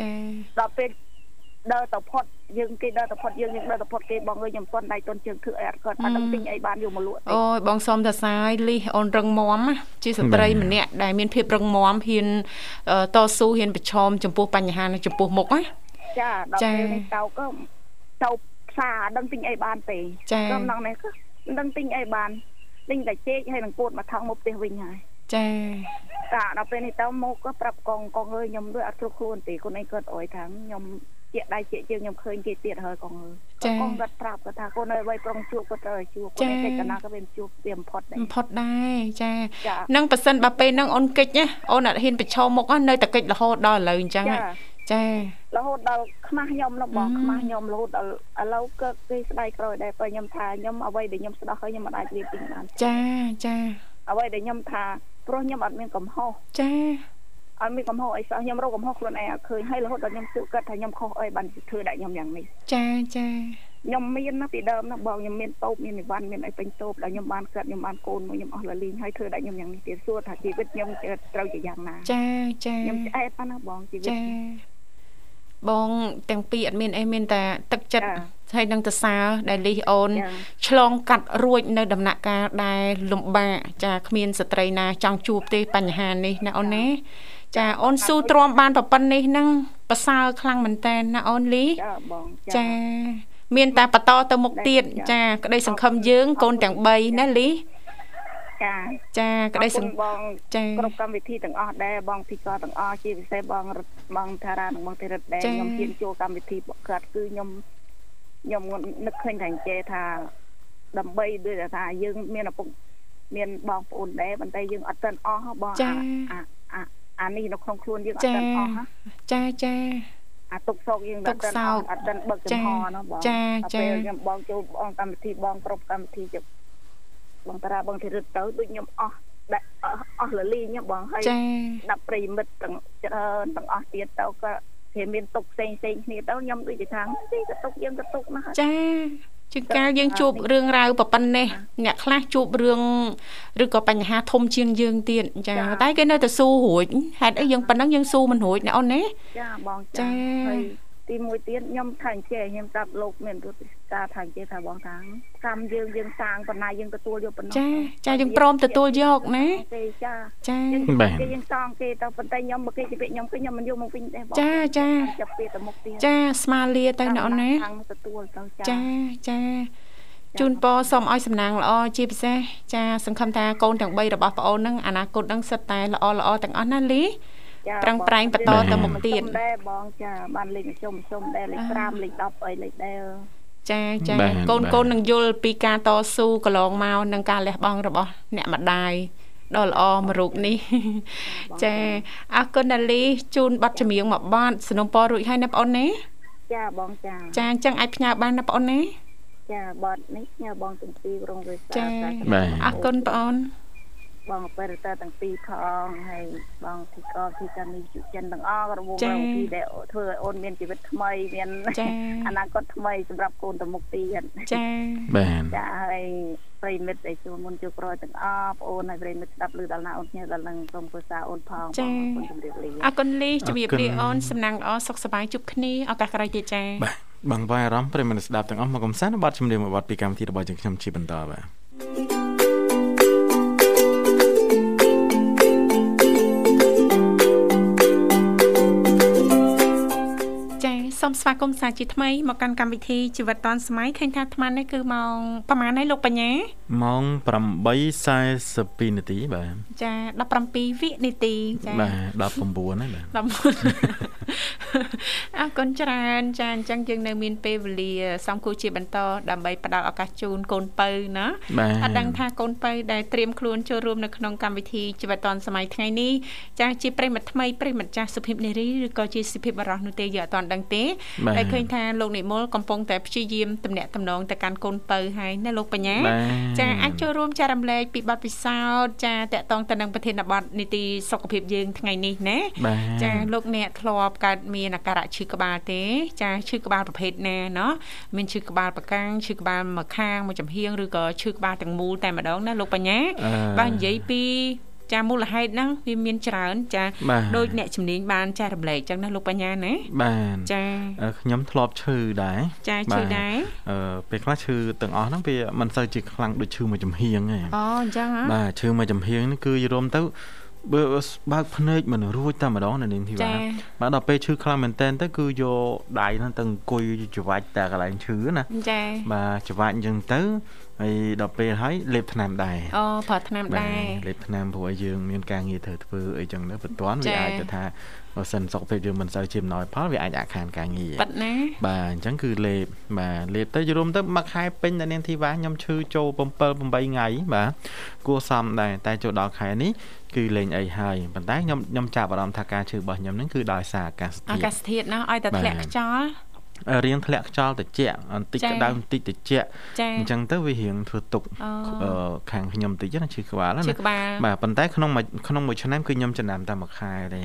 ដល់ពេលដើរទៅផុតយើងគេដើរទៅផុតយើងយើងដើរទៅផុតគេបងអើយខ្ញុំប៉ុនដៃតុនជើងធ្វើអីអត់គាត់អត់ដឹងទិញអីបានយកមកលក់អូយបងសុំតាសាយលីសអូនរឹងមាំជាស្ត្រីម្នាក់ដែលមានភាពរឹងមាំហ៊ានតស៊ូហ៊ានប្រឈមចំពោះបញ្ហានៅចំពោះមុខណាចាដល់ពេលនេះទៅក៏ទៅផ្សារអត់ដឹងទិញអីបានទេក្រុមក្នុងនេះក៏មិនដឹងទិញអីបានទិញតែចេកហើយនឹងពោតមកថងមកផ្ទះវិញហើយ ចាតាដល់ពេលនេះទៅមកក៏ប្រាប់កងកងអើយខ្ញុំដូចអត់គ្រប់ខ្លួនទេខ្លួនឯងគាត់អុយថាខ្ញុំជាដៃជាជើងខ្ញុំឃើញគេទៀតហើយកងអើយកងគាត់ប្រាប់គាត់ថាកូនអើយវ័យប្រុងជួបគាត់ត្រូវជួបគាត់ឯងកិច្ចកណាក៏វាជួបវាបំផុតដែរបំផុតដែរចានឹងប៉ះសិនបើពេលហ្នឹងអូនកិច្ចណាអូនអត់ហ៊ានប្រឈមមុខនៅតែកិច្ចរហូតដល់ឥឡូវអញ្ចឹងចារហូតដល់ខ្មាស់ខ្ញុំនោះបងខ្មាស់ខ្ញុំរហូតដល់ឥឡូវក៏គេស្ដាយក្រោយដែរបើខ្ញុំថាខ្ញុំអ្វីដែលខ្ញុំស្ដោះហើយខ្ញុំមិនអាចរៀបពេញបានចាចាអ្វីដែលខ្ញុំថា ព្រោះខ្ញុំអត់មានកំហុសចាអត់មានកំហុសអីសោះខ្ញុំរកកំហុសខ្លួនឯងអត់ឃើញហើយរហូតដល់ខ្ញុំសួរគាត់ថាខ្ញុំខុសអីបានធ្វើដាក់ខ្ញុំយ៉ាងនេះចាចាខ្ញុំមានណាពីដើមណាបងខ្ញុំមានតូបមាននិវ័នមានអីពេញតូបដល់ខ្ញុំបានកើតខ្ញុំបានកូនមួយខ្ញុំអស់លលីងហើយធ្វើដាក់ខ្ញុំយ៉ាងនេះទៀតសួរថាជីវិតខ្ញុំត្រូវជាយ៉ាងណាចាចាខ្ញុំឆ្អែតណាបងជីវិតចា បងទាំងពីរអត់មានអីមានតែទឹកចិត្តហើយនឹងតសាដែលលីអូនឆ្លងកាត់រួចនៅដំណាក់កាលដែលលំបាកចាគ្មានស្ត្រីណាចង់ជួបទេបញ្ហានេះណាអូនណាចាអូនស៊ូទ្រាំបានប្រប៉ុណ្នេះនឹងប្រសើរខ្លាំងមែនតើណាអូនលីចាបងចាមានតែបន្តទៅមុខទៀតចា ក្តីសង្ឃឹមយើងកូនទាំង3ណាលីចា ចាក្តីសង្ឃឹមបងចាគ្រប់កម្មវិធីទាំងអស់ដែរបងទីកទាំងអស់ជាពិសេសបងបងថារានិងបងទីរិតដែរខ្ញុំហ៊ានចូលកម្មវិធីបកកាត់គឺខ្ញុំខ្ញុំនឹកឃើញថាចេថាដើម្បីដូចថាយើងមានឪពុកមានបងប្អូនដែរប៉ុន្តែយើងអត់ទាន់អស់ហ៎បងចាអាអាអានេះនៅក្នុងខ្លួនយើងអត់ចាទាន់អស់ហ៎ចាចាអាទុកសោកយើងទុកសោកអត់ទាន់បើកចំហណាបងចាដល់ចាពេលខ្ញុំបងចូលបងកម្មវិធីបងគ្រប់កម្មវិធីជិ បបងតារាបងធីរិតទៅដូចខ្ញុំអស់ដាក់អស់អស់លលីខ្ញុំបងហើយចាដាក់ប្រិមិត្តទាំងច្រើនទាំងអស់ទៀតទៅក៏គេមានទុកផ្សេងផ្សេងគ្នាទៅខ្ញុំដូចជាថាទីក៏ទុកយើងក៏ទុកណាស់ហើយចាជាងកាលយើងជួបរឿងរ៉ាវប៉ុណ្ណេះអ្នកខ្លះជួបរឿងឬក៏បញ្ហាធំជាងយើងទៀតចាតែគេនៅតែស៊ូរួចហេតុអីយើងប៉ុណ្ណឹងយើងស៊ូមិនរួចណាអូនណាចាបងចាចាហើយ ទីមួយទៀតខ្ញុំថាអញ្ចេះខ្ញុំតាប់លោកមានពុទ្ធការថាអញ្ចេះថាបងថាកម្មយើងយើងសាងប៉ុណ្ណាយើងទទួលយកប៉ុណ្ណោះចាចាយើងព្រមទទួលយកណាគេចាចាយើងបាទគេយើងសងគេទៅប៉ុន្តែខ្ញុំមកគេជិះខ្ញុំគឺខ្ញុំមិនយកមកវិញទេបងចាចាចាប់ពីទៅមុខទៀតចាស្មាលាទៅណាអូនណាខាងទទួលទៅចាចាចាជូនពរសូមឲ្យសំណាងល្អជាពិសេសចាសង្ឃឹមថាកូនទាំង3របស់ប្អូននឹងអនាគតនឹងសិតតែល្អល្អទាំងអស់ណាលីចា ប្រឹងប្រែងបន្តទៅមុខទៀតដែរបងចាបានលេខមជ្ឈមមជ្ឈមដែរលេខ5លេខ10អីលេខដែរចាចាបាទកូនបាទកូននឹងយល់ពីការតស៊ូកន្លងមកនឹងការលះបង់របស់ អ្នកម្ដាយដ៏ល្អមួយរូបនេះចាអរគុណដាលីជូនប័ណ្ណចម្រៀងមួយប័ណ្ណสนុំពររួចហើយណាបងអូនណាចាបងចាចាអញ្ចឹងអាចផ្ញើបានណាបងអូនណាចាបតនេះញ៉ាបងទាំងពីររងរិសាចាបាទអរគុណបងអូន បងអបេរតើទាំងពីរផងហើយបងទីកទីកានីជចិនទាំងអស់រវងចារងទីដែលធ្វើឲ្យអូនមានជីវិតថ្មីមានចាអនាគតថ្មីសម្រាប់កូនទៅមុខទៀតចាបាទចាហើយប្រិមិត្តដែលជួលមុនជួលក្រោយទាំងអស់បងអូនហើយប្រិមិត្តស្ដាប់ឮដល់ណាអូនគ្នាដល់នឹងក្រុមគូសាអូនផងបងអូនជម្រាបលាអរគុណលីជំរាបអរគុណលាអូនសំណាងល្អសុខសប្បាយជួបគ្នាឱកាសក្រោយទៀតចាបាទបងប្អូនអារម្មណ៍ប្រិយមិត្តស្ដាប់ទាំងអស់មកកំសាន្តនៅបទចម្រៀងមួយបទពីកម្មវិធីរបស់យើងខ្ញុំជាបន្តបាទ សូមស្វាគមន៍សាជាថ្មីមកកាន់កម្មវិធីជីវិតឌွန်សម័យឃើញថាអាត្មានេះគឺម៉ោងប្រហែលហើយលោកបញ្ញាម៉ោង8:42នាទីបាទចា17វិនាទីចាបាទ19ហើយបាទដល់មុនអរគុណច្រើនចាអញ្ចឹងយើងនៅមានពេលវេលាសំគូជាបន្តដើម្បីផ្ដល់ឱកាសជូនកូនពៅណាបាទអត់ដឹងថាកូនពៅដែលត្រៀមខ្លួនចូលរួមនៅក្នុងកម្មវិធីជីវិតឌွန်សម័យថ្ងៃនេះចាជាប្រិមិត្តថ្មីប្រិមិត្តចាស់សុភិបនារីឬក៏ជាសុភិបបរោះនោះទេយើងអត់ទាន់ដឹងទេបាទ តែឃើញថាលោកនិមលកំពុងតែព្យាយាមតំណាក់តំណងទៅកាន់កូនពៅហើយណាលោកបញ្ញា បាទ ចាអាចចូលរួមចែករំលែកពីបទពិសោធន៍ចាតកតងទៅនឹងប្រធានបទនីតិសុខភាពយើងថ្ងៃនេះណា បាទ ចាលោកអ្នកធ្លាប់កើតមានអាការៈឈឺក្បាលទេ ចាឈឺក្បាលប្រភេទណាเนาะមានឈឺក្បាលប្រកាំងឈឺក្បាលមួយខាងមួយចំហៀងឬក៏ឈឺក្បាលទាំងមូលតែម្ដងណាលោកបញ្ញា អឺ បើនិយាយពី ចាមូលហេតុហ្នឹងវាមានច្រើនចាបាទដូចអ្នកជំនាញបានចែករំលែកចឹងណាលោកបញ្ញាណាបាទចាអឺខ្ញុំធ្លាប់ឈឺដែរចាឈឺដែរអឺពេលខ្លះឈឺទាំងអស់ហ្នឹងវាមិនសូវជាខ្លាំងដូចឈឺមួយចំហៀងទេអូអញ្ចឹងហ៎បាទឈឺមួយចំហៀងនេះគឺយល់ទៅបើបើកភ្នែកមិនរួចតែម្ដងនៅនាងធីវ៉ាចាបាទដល់ពេលឈឺខ្លាំងមែនតើទៅគឺយកដៃហ្នឹងទៅអង្គុយច្រវាច់តែកន្លែងឈឺណាចាបាទច្រវាច់អញ្ចឹងទៅ ហើយដល់ពេលហើយលេបថ្នាំដែរអូប្រើថ្នាំដែរលេបថ្នាំព្រោះឲ្យយើងមានការងារត្រូវធ្វើអីចឹងទៅបន្ទាន់ចា៎វាអាចទៅថាបើសិនសុខភាពយើងមិនសូវជាអំណោយផលវាអាចអាក់ខានការងារប៉ិតណាបាទអញ្ចឹងគឺលេបបាទលេបទៅយរួមទៅមួយខែពេញតែនាងធីវ៉ាខ្ញុំឈឺចូល7 8ថ្ងៃបាទគួរសមដែរតែចូលដល់ខែនេះគឺលេងអីហើយប៉ុន្តែខ្ញុំខ្ញុំចាប់អារម្មណ៍ថាការឈឺរបស់ខ្ញុំហ្នឹងគឺដោយសារអាកាសអាធាតុកាសធាតុណាឲ្យតែបាទធ្លាក់ខ្យល់ រៀងធ្លាក់ខ្យល់ត្រជាក់បន្តិចចា៎ក្តៅបន្តិចត្រជាក់ចាអញ្ចឹងទៅវារៀងធ្វើទុកអូអឺខាងខ្ញុំបន្តិចណាឈឺក្បាលណាឈឺក្បាលបាទប៉ុន្តែក្នុងមួយក្នុងមួយឆ្នាំគឺខ្ញុំចំណាំតែមួយខែទេ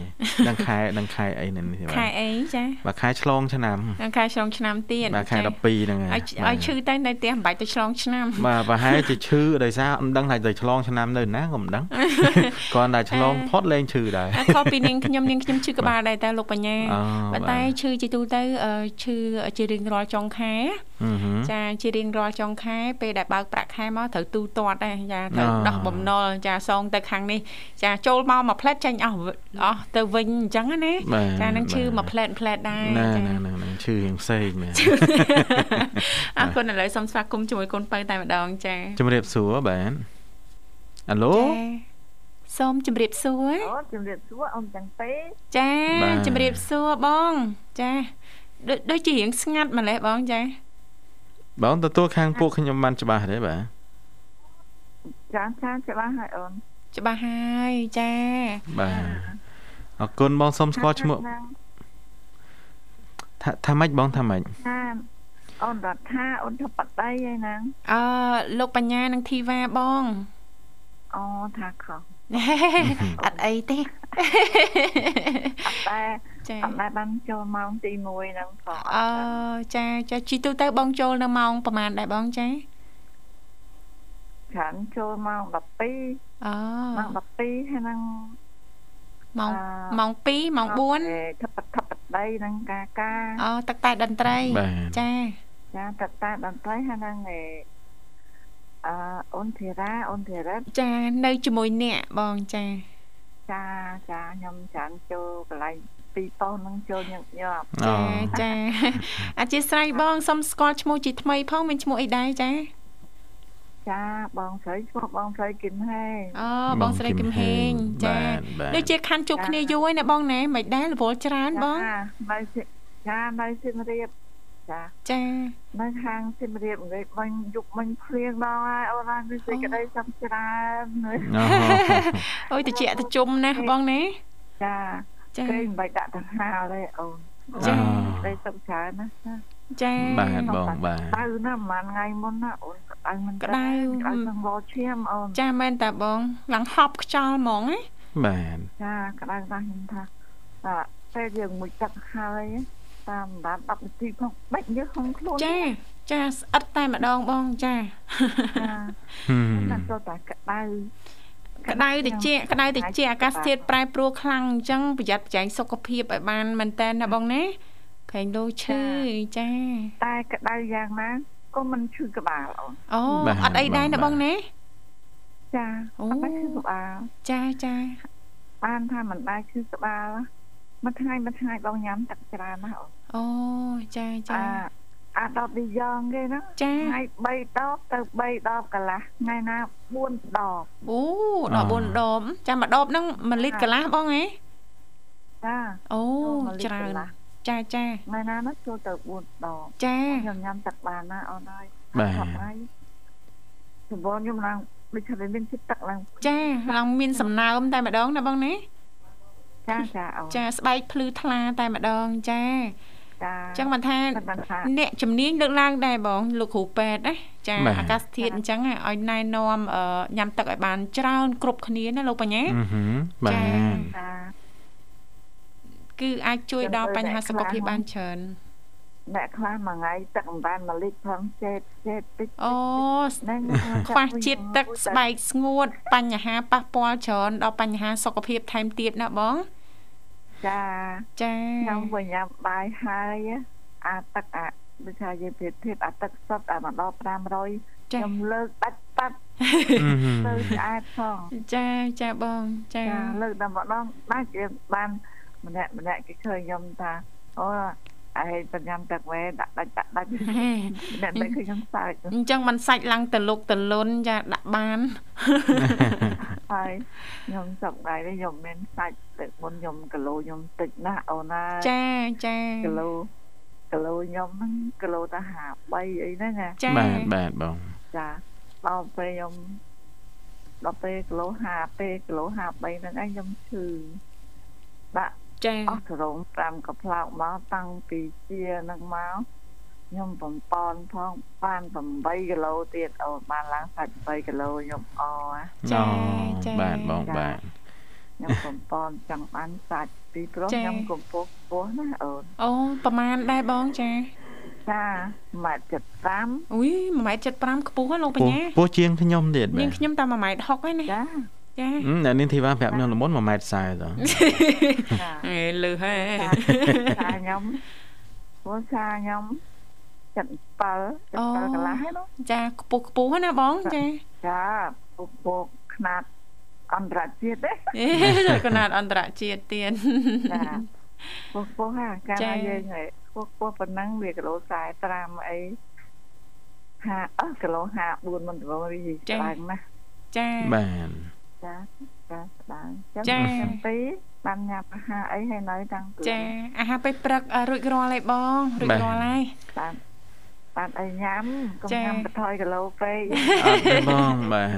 ដឹងខែដឹងខែអីនេះទេខែបាទអីចាបាទខែឆ្លងឆ្នាំដល់ខែឆ្លងឆ្នាំទៀតបាទខែចា12ហ្នឹងហើយឲ្យឲ្យឈឺទៅនៅផ្ទះមិនបាច់ទៅឆ្លងឆ្នាំបាទប្រហែលជាឈឺដោយសារមិនដឹងថាទៅឆ្លងឆ្នាំនៅណាក៏មិនដឹងគ្រាន់តែឆ្លងផុតលែងឈឺដែរអាខុសពីនាងខ្ញុំនាងខ្ញុំឈឺក្បាលដែរតែលោកបញ្ញាអូប៉ុន្តែឈឺជាទូទៅអឺឈឺជារៀងរាល់ចុងខែអឺហឺចាជារៀងរាល់ចុងខែពេលដែលបើកប្រាក់ខែមកត្រូវទូទាត់ដែរចាត្រូវអូដោះបំណុលចាសងទៅខាងនេះចាចូលមកមួយផ្លែតចាញ់អស់អស់ទៅវិញអញ្ចឹងណាបាទចានឹងឈឺបាទមួយផ្លែតផ្លែតដែរណាចាណាណាឈឺរៀងផ្សេងមែនអរគុណឥឡូវសូមស្វាគមន៍ជាមួយកូនបើតែម្ដងចាជំរាបសួរបាទអាឡូចាសូមជម្រាបសួរអូជំរាបសួរអ៊ំទាំងពេចាបាទជម្រាបសួរបង ចា ដូចដូចជារៀងស្ងាត់ម្លេះបងចាបងទទួលខាងពួកខ្ញុំបានច្បាស់ទេបាទចាចាច្បាស់ហើយអូនច្បាស់ហើយចាបាទអរគុណបងសុំស្គាល់ឈ្មោះថាថាម៉េចបងថាម៉េចថាអូនរដ្ឋាអូនថាបតីហើយហ្នឹងអឺលោកបញ្ញានិងធីវ៉ាបងអូថាខុស អត់អីទេអត់តែចាអត់តែបានចូលម៉ោងទី1ហ្នឹងផងអឺចាចាជីទូទៅបងចូលនៅម៉ោងប្រហែលដែរបងចាច្រើនចូលម៉ោង12អូម៉ោង12ហើយហ្នឹងម៉ោងអឺម៉ោង2ម៉ោង4ថាបថាបតីហ្នឹងការការអូទឹកតែតន្ត្រីបាទចាចាតតែតន្ត្រីហើយហ្នឹងឯ អឺអូនធីរ៉ាអូនធីរ៉ាចានៅជាមួយអ្នកបងចាចាចាខ្ញុំច្រើនចូលកន្លែងពីរប៉ុស្តិ៍ហ្នឹងចូលញឹកញាប់អូចាចាអធិស្ឋានបងសុំស្គាល់ឈ្មោះជាថ្មីផងមានឈ្មោះអីដែរចាចាបងស្រីឈ្មោះបងស្រីគឹមហេងអូបងស្រីគឹមហេងចាបាទបាទដូចជាខាន់ជួបគ្នាយូរហើយណាបងណែមិនដែររវល់ច្រើនបងចានៅសៀចានៅសៀមរាប ចាចានៅខាងសៀមរាបងើយបាញ់យុបមិញភ្លៀងដល់ហើយអូនហើយមានសេចក្តីសុខច្រើនណាស់អូអូយតិចតិជុំណាស់បងណាចាចាគេមិនបាច់ដាក់ដង្ហាលទេអូនចាសេចក្តីសុខច្រើនណាស់ចាចាបាទបងបាទក្តៅណាស់ប្រហែលថ្ងៃមុនណាអូនក្តៅមិនក្តៅក្តៅនឹងវល់ឈាមអូនចាមែនតាបងឡើងហប់ខ្យល់ហ្មងណាបាទចាក្តៅណាស់ខ្ញុំថាតែពេលយើងមួយទឹកហើយ តាមបាន10នាទីផងបាច់យើងក្នុងខ្លួនចាចាស្អិតតែម្ដងបងចាចាហឹមតែចូលតែក្តៅក្តៅតិចក្តៅតិចអាកាសធាតុប្រែប្រួលខ្លាំងអញ្ចឹងប្រយ័ត្នប្រយែងសុខភាពឲ្យបានមែនតើណាបងណាខែងលោឈឺចាតែក្តៅយ៉ាងណាក៏មិនឈឺក្បាលអូនអូអត់អីដែរណាបងណាចាអូអត់បានឈឺក្បាលចាចាបានថាមិនដែរឈឺក្បាល មួយថ្ងៃមួយថ្ងៃបងញ៉ាំទឹកច្រើនណាស់អូនអូចាចាអាអាដបឌីយ៉ងគេហ្នឹងចាថ្ងៃ3ដបទៅ3ដបកន្លះថ្ងៃណា4ដបអូដល់4ដបចាំមួយដបហ្នឹង1លីត្រកន្លះបងហ៎ចាអូចូលមួយលីត្រច្រើនកន្លះចាចាថ្ងៃណានោះចូលទៅ4ដបចាខ្ញុំញ៉ាំទឹកបានណាអូនហើយបាទអត់ហើយសម្បូរខ្ញុំឡើងដូចថាមានចិត្តទឹកឡើងចាឡើងមានសំណើមតែម្ដងណាបងណា ចាចាអូនចាស្បែកភ្លឺថ្លាតែម្ដងចាចាអញ្ចឹងមិនថាមិនបានថាអ្នកជំនាញលើកឡើងដែរបងលោកគ្រូពេទ្យណាចាបាទអាកាសធាតុអញ្ចឹងឲ្យណែនាំអឺញ៉ាំទឹកឲ្យបានច្រើនគ្រប់គ្នាណាលោកបញ្ញាអឺហឹមបាទចាគឺអាចជួយដល់បញ្ហាសុខភាពបានច្រើន អ្នកខ្លះមួយថ្ងៃទឹកមិនបាន1លីត្រផងចេតចេតតិចអូហ្នឹងខ្វះជាតិទឹកស្បែកស្ងួត បញ្ហាប៉ះពាល់ច្រើនដល់បញ្ហាសុខភាពថែមទៀតណាបងចាចាខ្ញុំវិញញ៉ាំបាយហើយអាទឹកអាដូចថាយើងប្រៀបធៀបអាទឹកសុទ្ធអាមកដល់500ចាខ្ញុំលើកដាច់បាត់អឺហឹមទៅឆ្អែតផងចាចាបងចាចាលើកដល់ម្ដងដាច់យើងបានម្នាក់ម្នាក់គេឃើញខ្ញុំថាអូ អេបញ្ញាំទឹកវ៉ែដាក់ដាច់ដាក់ដាច់ហេអ្នកតែឃើញខ្ញុំសើចអញ្ចឹងមិនសាច់ឡើងទៅលុកទៅលុនចាដាក់បានហើយខ្ញុំសុខដែរទេខ្ញុំមានសាច់ទឹកមុនខ្ញុំគីឡូខ្ញុំតិចណាស់អូនណាចាចាគីឡូគីឡូខ្ញុំហ្នឹងគីឡូទៅ53អីហ្នឹងណាចាបាទបាទបងចាដល់ពេលខ្ញុំដល់ពេលគីឡូ50ពេលគីឡូ53ហ្នឹងឯងខ្ញុំឈឺដាក់ ចាអស់សរង5កំផ្លោកមកតាំងពីជាហ្នឹងមកខ្ញុំបំពន់ផងបាន8គីឡូទៀតអូនបានឡើងសាច់3គីឡូខ្ញុំអណាចាអូចាបាទបងបាទខ្ញុំបំពន់ចង់បានសាច់ពីព្រោះចា៎ខ្ញុំកំពុះខ្ពស់ណាអូនអូប្រហែលដែរបងចាចាម៉ែត្រ75อุ้ย1ម៉ែត្រ75ខ្ពស់ហ៎លោកបពោះញ្ញាពោះជាងខ្ញុំទៀតបានាទងខ្ញុំតែ1ម៉ែត្រ60ហើយណាចា ចាអ្នកនាងធីវ៉ាប្រាប់ខ្ញុំល្មម1ម៉ែត្រ40តើហេលឺហើយសាខ្ញុំបងសាខ្ញុំ77 77កន្លះហ្នឹងចាខ្ពស់ខ្ពស់ណាបងចាចាពុកពុកຂ្នាតអន្តរជាតិទេຂ្នាតអន្តរជាតិទៀតចាពុកពុកហ្នឹងកាលណាយើងហេខ្ពស់ខ្ពស់ប៉ុណ្ណឹងវាគីឡូ45អី50អស់គីឡូ54មិនទៅរីខ្លាំងណាស់ចាបាន ចាចាស្ដាងចា៎ខ្ញុំពីបានញ៉ាំអាហារអីហើយនៅតាំងពីចាអាហារពេលព្រឹកអ่ะរួចរាល់ហើយបងរួចរាល់ហើយបានបានអីញ៉ាំកុំចា៎ញ៉ាំបថយគីឡូពេកអត់ទេបងបាទ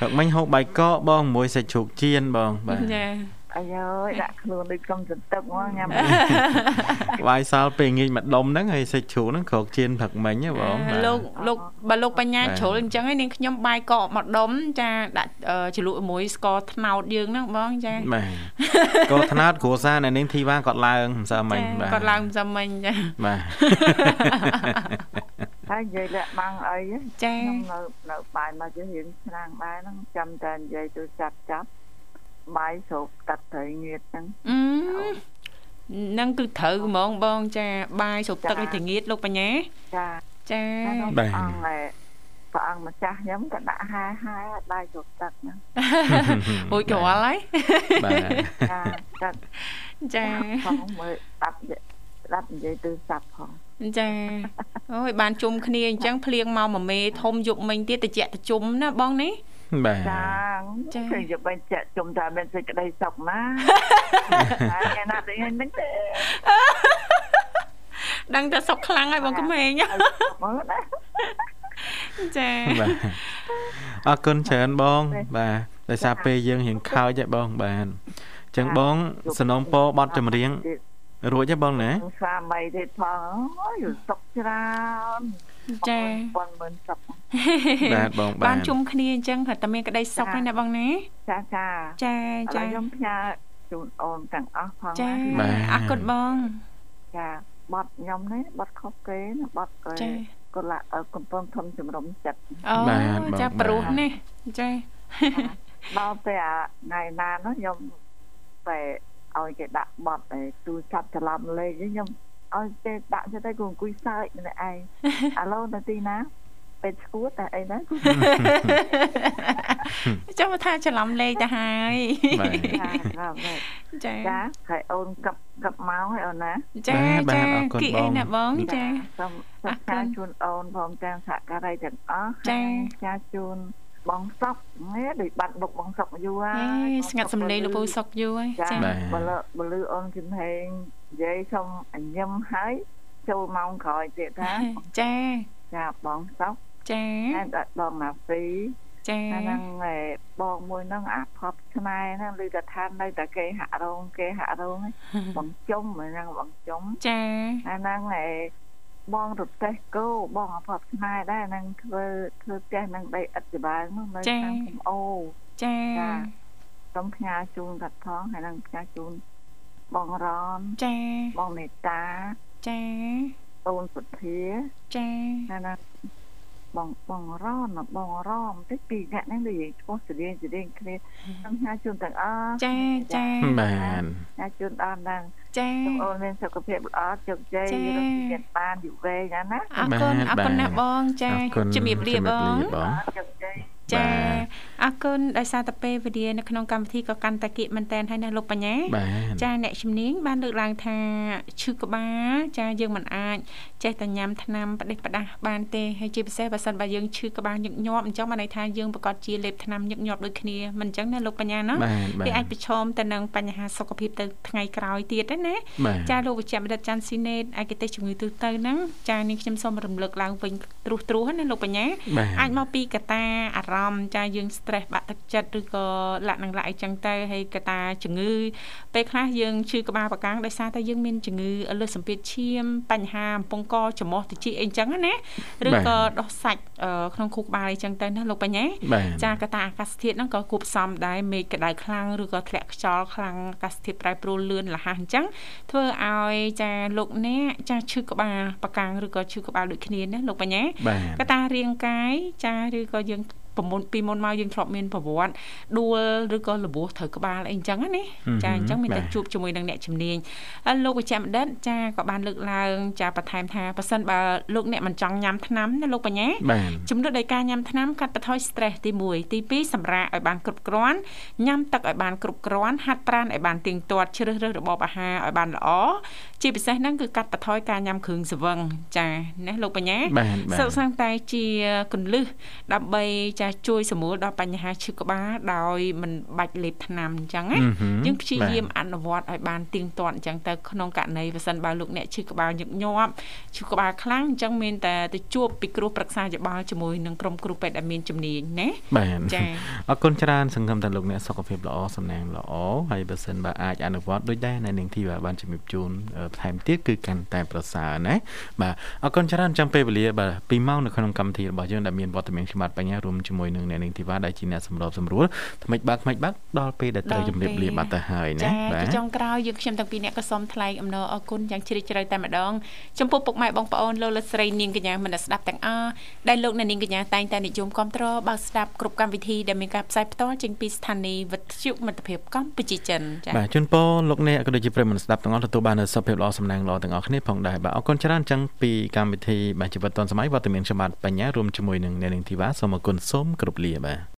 ផឹកមិញហូបបាយកកបងមួយសាច់ជ្រូកចៀនបងបាទចា អាយអើយដាក់ខ្លួនដូចកុំសន្ទឹកមកញ៉ាំវាយសល់ពេលងាចម្ដុំហ្នឹងហើយសាច់ជ្រូកហ្នឹងក្រោកចៀនផឹកមិញហ៎បងបាទលោកលោកបើលោកបញ្ញាបាទជ្រុលអញ្ចឹងឯងនាងខ្ញុំបាយកកមកដុំចាដាក់អឺជ្រលក់ជាមួយស្ករត្នោតយើងហ្នឹងបងចាបាទកោថ្នោតគ្រួសារនៅនាងធីវ៉ាគាត់ឡើងមិនសើមិញបាទគាត់ឡើងមិនសមមិញចាបាទហើយនិយាយលាក់បាំងអីចាខ្ញុំនៅនៅបាយមកជារៀងឆ្នាំងដែរហ្នឹងចាំតែនិយាយទៅចាប់ចាប់ បាយស្រូបទឹកត្រីងៀតហ្នឹងអឺនឹងគឺត្រូវហ្មងបងចាបាយស្រូបទឹកឲ្យត្រងៀតលោកបញ្ញាចាចាព្រះបាទអង្គឯព្រះអង្គម្ចាស់ខ្ញុំក៏ដាក់ហាហាបាយស្រូបទឹកហ្នឹងរួចរាល់ហើយបាទចាចាចាផងមើលស្ដាប់ស្ដាប់និយាយទៅសាប់ផងចាអូយបានជុំគ្នាអញ្ចឹងភ្លៀងមកមួយមេធំយប់មិញទៀតតិចតិជុំណាបងនេះ បាទ ចា ចា គឺយកបែរចាក់ជុំថាមានសេចក្តីសុខណាហើយគេណាទៅហ្នឹងទេ ដឹងតែសុកខ្លាំងហើយបងក្មេង ឲ្យមើលណា ចា បាទអរគុណច្រើនបង បាទដោយសារពេលយើងរៀងខើចហើយបងបាទអញ្ចឹងបងสนំពរបတ်ចម្រៀងរួចហើយបងណា ស្វាមីទៀតផងអូយសុខច្រើន ចាបងមិនសុខបាទបងបាទបានជុំគ្នាអញ្ចឹងគាត់តែមានក្តីសុខហើយណាបងណាចាចាចាចាចាខ្ញុំផ្ញើជូនអូនទាំងអស់ផងចាណាអរគុណបងចាបត់ខ្ញុំនេះបត់ខុសគេណាបត់គេចាគាត់ឡាកំពុងធំជំរុំចិត្តអូបាទបងចាបាទប្រុសនេះចាដល់ទៅអាថ្ងៃណានោះខ្ញុំតែឲ្យគេដាក់បត់ឯទូរស័ព្ទច្រឡំលេខខ្ញុំ ឲ្យពេលដាក់ចិត្តទៅគង្គុយសើចម្នាក់ឯងឥឡូវនៅទីណាពេទ្យស្គួតតែអីហ្នឹងចាំមកថាច្រឡំលេខទៅហើយចាចាហើយអូនកັບកັບមកហើយអូនណាចាចាគីអីណាបងចាសូមសូមការជូនអូនផងទាំងសហការីទាំងអស់ចាចាជូនបងសុកណែដូចបាត់បុកបងសុកយូរហើយស្ងាត់សំឡេងលោកពូសុកយូរហើយចាបើបើលឺអូនជំហេង និយាយសូមអញ្ញឹមហើយចូលម៉ោងក្រោយទៀតថាចាចាបងសុកចាហើយដាក់បងណាហ្វីចាហើយហ្នឹងឯបងមួយហ្នឹងអាផប់ឆ្នៃហ្នឹងឮតែថានៅតែគេហាក់រោងគេហាក់រោងហ្នឹងបងជុំហ្នឹងបងជុំចាអាហ្នឹងឯបងរទេះគោបងអផប់ឆ្នៃដែរហ្នឹងធ្វើធ្វើផ្ទះនឹងដីឥដ្ឋច្បារនោះនៅខាងកំអូចាចាសូមផ្ញើជូនកាត់ផងហើយនឹងផ្ញើជូន បងរនចាបងមេតាចាអូនសុធាចាហើយនឹងបងបងរនបងរមតិចពីរអ្នកហ្នឹងនិយាយឈ្មោះស្រៀងស្រៀងគ្នាសូមផ្ញើជូនទាំងអស់ចាចាបាទផ្ញើជូនដល់ហ្នឹងចាសូមអូនមានសុខភាពល្អជោគជ័យចារកទៀតបានយូរវែងណាណាអរគុណបាទអរគុណណាស់បងចាអរគុណជំរាបលាបងជំរាបលាបងជោគជ័យចាបាទ អរគុណដោយសារតែពេលវេលានៅក្នុងកម្មវិធីក៏កាន់តែគៀកមែនតែនហើយណាលោកបញ្ញាបាទចាអ្នកជំនាញបានលើកឡើងថាឈឺក្បាលចាយើងមិនអាច ចេះតែញ៉ាំថ្នាំផ្ដេសផ្ដាស់បានទេហើយជាពិសេសបើសិនបើយើងឈឺក្បាលញឹកញាប់អញ្ចឹងបានន័យថាយើងប្រកាសជាលេបថ្នាំញឹកញាប់ដូចគ្នាមិនអញ្ចឹងណាលោកបញ្ញាណាបាទបាទវាអាចប្រឈមទៅនឹងបញ្ហាសុខភាពទៅថ្ងៃក្រោយទៀតទេណាបាទចាលោកវិជ្ជបណ្ឌិតច័ន្ទស៊ីណេតឯកទេសជំងឺទូទៅហ្នឹងចានាងខ្ញុំសូមរំលឹកឡើងវិញត្រួសត្រួសណាលោកបញ្ញាបាទអាចមកពីកត្តាអារម្មណ៍ចាយើង stress បាក់ទឹកចិត្តឬក៏លក្ខណៈអីចឹងទៅហើយកត្តាជំងឺពេលខ្លះយើងឈឺក្បាលប្រកាំងដោយសារតែយើងមានជំងឺលើសសម្ពាធឈាមបញ្ហាអំពង់កច្រមុះតិចអីចឹងណាឬក៏ដោះសាច់អឺក្នុងខួរក្បាលអីចឹងទៅណាលោកបញ្ញាបាទចាកត្តាអាកាសធាតុហ្នឹងក៏គួបផ្សំដែរមេឃក្តៅខ្លាំងឬក៏ធ្លាក់ខ្យល់ខ្លាំងអាកាសធាតុប្រែប្រួលលឿនលះហះអញ្ចឹងធ្វើឲ្យចាលោកអ្នកចាឈឺក្បាលប្រកាំងឬក៏ឈឺក្បាលដូចគ្នាណាលោកបញ្ញាបាទកត្តារាងកាយចាឬក៏យើង ប្រមុនពីមុនមកយើងធ្លាប់មានប្រវត្តិដួលឬក៏របួសត្រូវក្បាលអីអញ្ចឹងណាចាអញ្ចឹងមានតែជួបជាមួយនឹងអ្នកជំនាញហើយលោកវិជ្ជបណ្ឌិតចាក៏បានលើកឡើងចាបន្ថែមថាប៉ះសិនបើលោកអ្នកមិនចង់ញ៉ាំថ្នាំណាលោកបញ្ញាបាទជំនួសដោយការញ៉ាំថ្នាំកាត់បន្ថយ stress ទី1ទី2សម្រាកឲ្យបានគ្រប់គ្រាន់ញ៉ាំទឹកឲ្យបានគ្រប់គ្រាន់ហាត់ប្រាណឲ្យបានទៀងទាត់ជ្រើសរើសរបបអាហារឲ្យបានល្អជាពិសេសហ្នឹងគឺកាត់បន្ថយការញ៉ាំគ្រឿងស្រវឹងចាណាលោកបញ្ញាបាទបាទសិក្សាតែជាកੁੰលឹះដើម្បីចាជួយសម្រួលដល់បញ្ហាឈឺក្បាលដោយមិនបាច់លេបថ្នាំអញ្ចឹងណាយើងព្យាយាមអនុវត្តឲ្យបានទៀងទាត់អញ្ចឹងទៅក្នុងករណីបើសិនបើលោកអ្នកឈឺក្បាលញឹកញាប់ឈឺក្បាលខ្លាំងអញ្ចឹងមានតែទៅជួបពីគ្រូប្រឹក្សាយោបល់ជាមួយនឹងក្រុមគ្រូពេទ្យដែលមានជំនាញណាបាទចាអរគុណច្រើនសង្ឃឹមថាលោកអ្នកសុខភាពល្អសំណាងល្អហើយបើសិនបើអាចអនុវត្តដូចដែរនៅនាងធីបាបានជំរាបជូនថែមទៀតគឺកាន់តែប្រសើរណាបាទអរគុណច្រើនចាំពេលវេលាបាទ2ម៉ោងនៅក្នុងកម្មវិធីរបស់យើងដែលមានវត្តមានខ្ញុំបាទបញ្ញារួមជាមួយនឹងអ្នកនាងធីវ៉ាដែលជាអ្នកសម្របសម្រួលថ្មិចបាក់ថ្មិចបាក់ដល់ពេលដែលត្រូវជម្រាបលាបាត់ទៅហើយណាបាទចុងក្រោយយើងខ្ញុំទាំងពីរអ្នកក៏សូមថ្លែងអំណរអគុណយ៉ាងជ្រាលជ្រៅតែម្ដងចំពោះពុកម៉ែបងប្អូនលោកលោកស្រីនាងកញ្ញាមនស្ដាប់ទាំងអស់ដែលលោកអ្នកនាងកញ្ញាតែងតែនិយមគ្រប់គ្រងបើស្ដាប់គ្រប់កម្មវិធីដែលមានការផ្សាយផ្ទាល់ចេញពីស្ថានីយ៍វិទ្យុមិត្តភាពកម្ពុជាចិនចា៎បាទជូនពរលោកអ្នកក៏ដូចជាប្រិយមិត្តស្ដាប់ទាំងអស់ទទួលបាននូវសុខភាពល្អសំណាងល្អទាំងអស់គ្នាផងដែរបាទអរគុណច្រើនចឹងពីកម្មវិធីបាទជីវិតឌុនសម័យវត្តមានខ្ញុំបាទបញ្ញារួមជាមួយនឹងអ្នកនាងធីវ៉ាសូមអរគុណសូមគោរពលាបាទ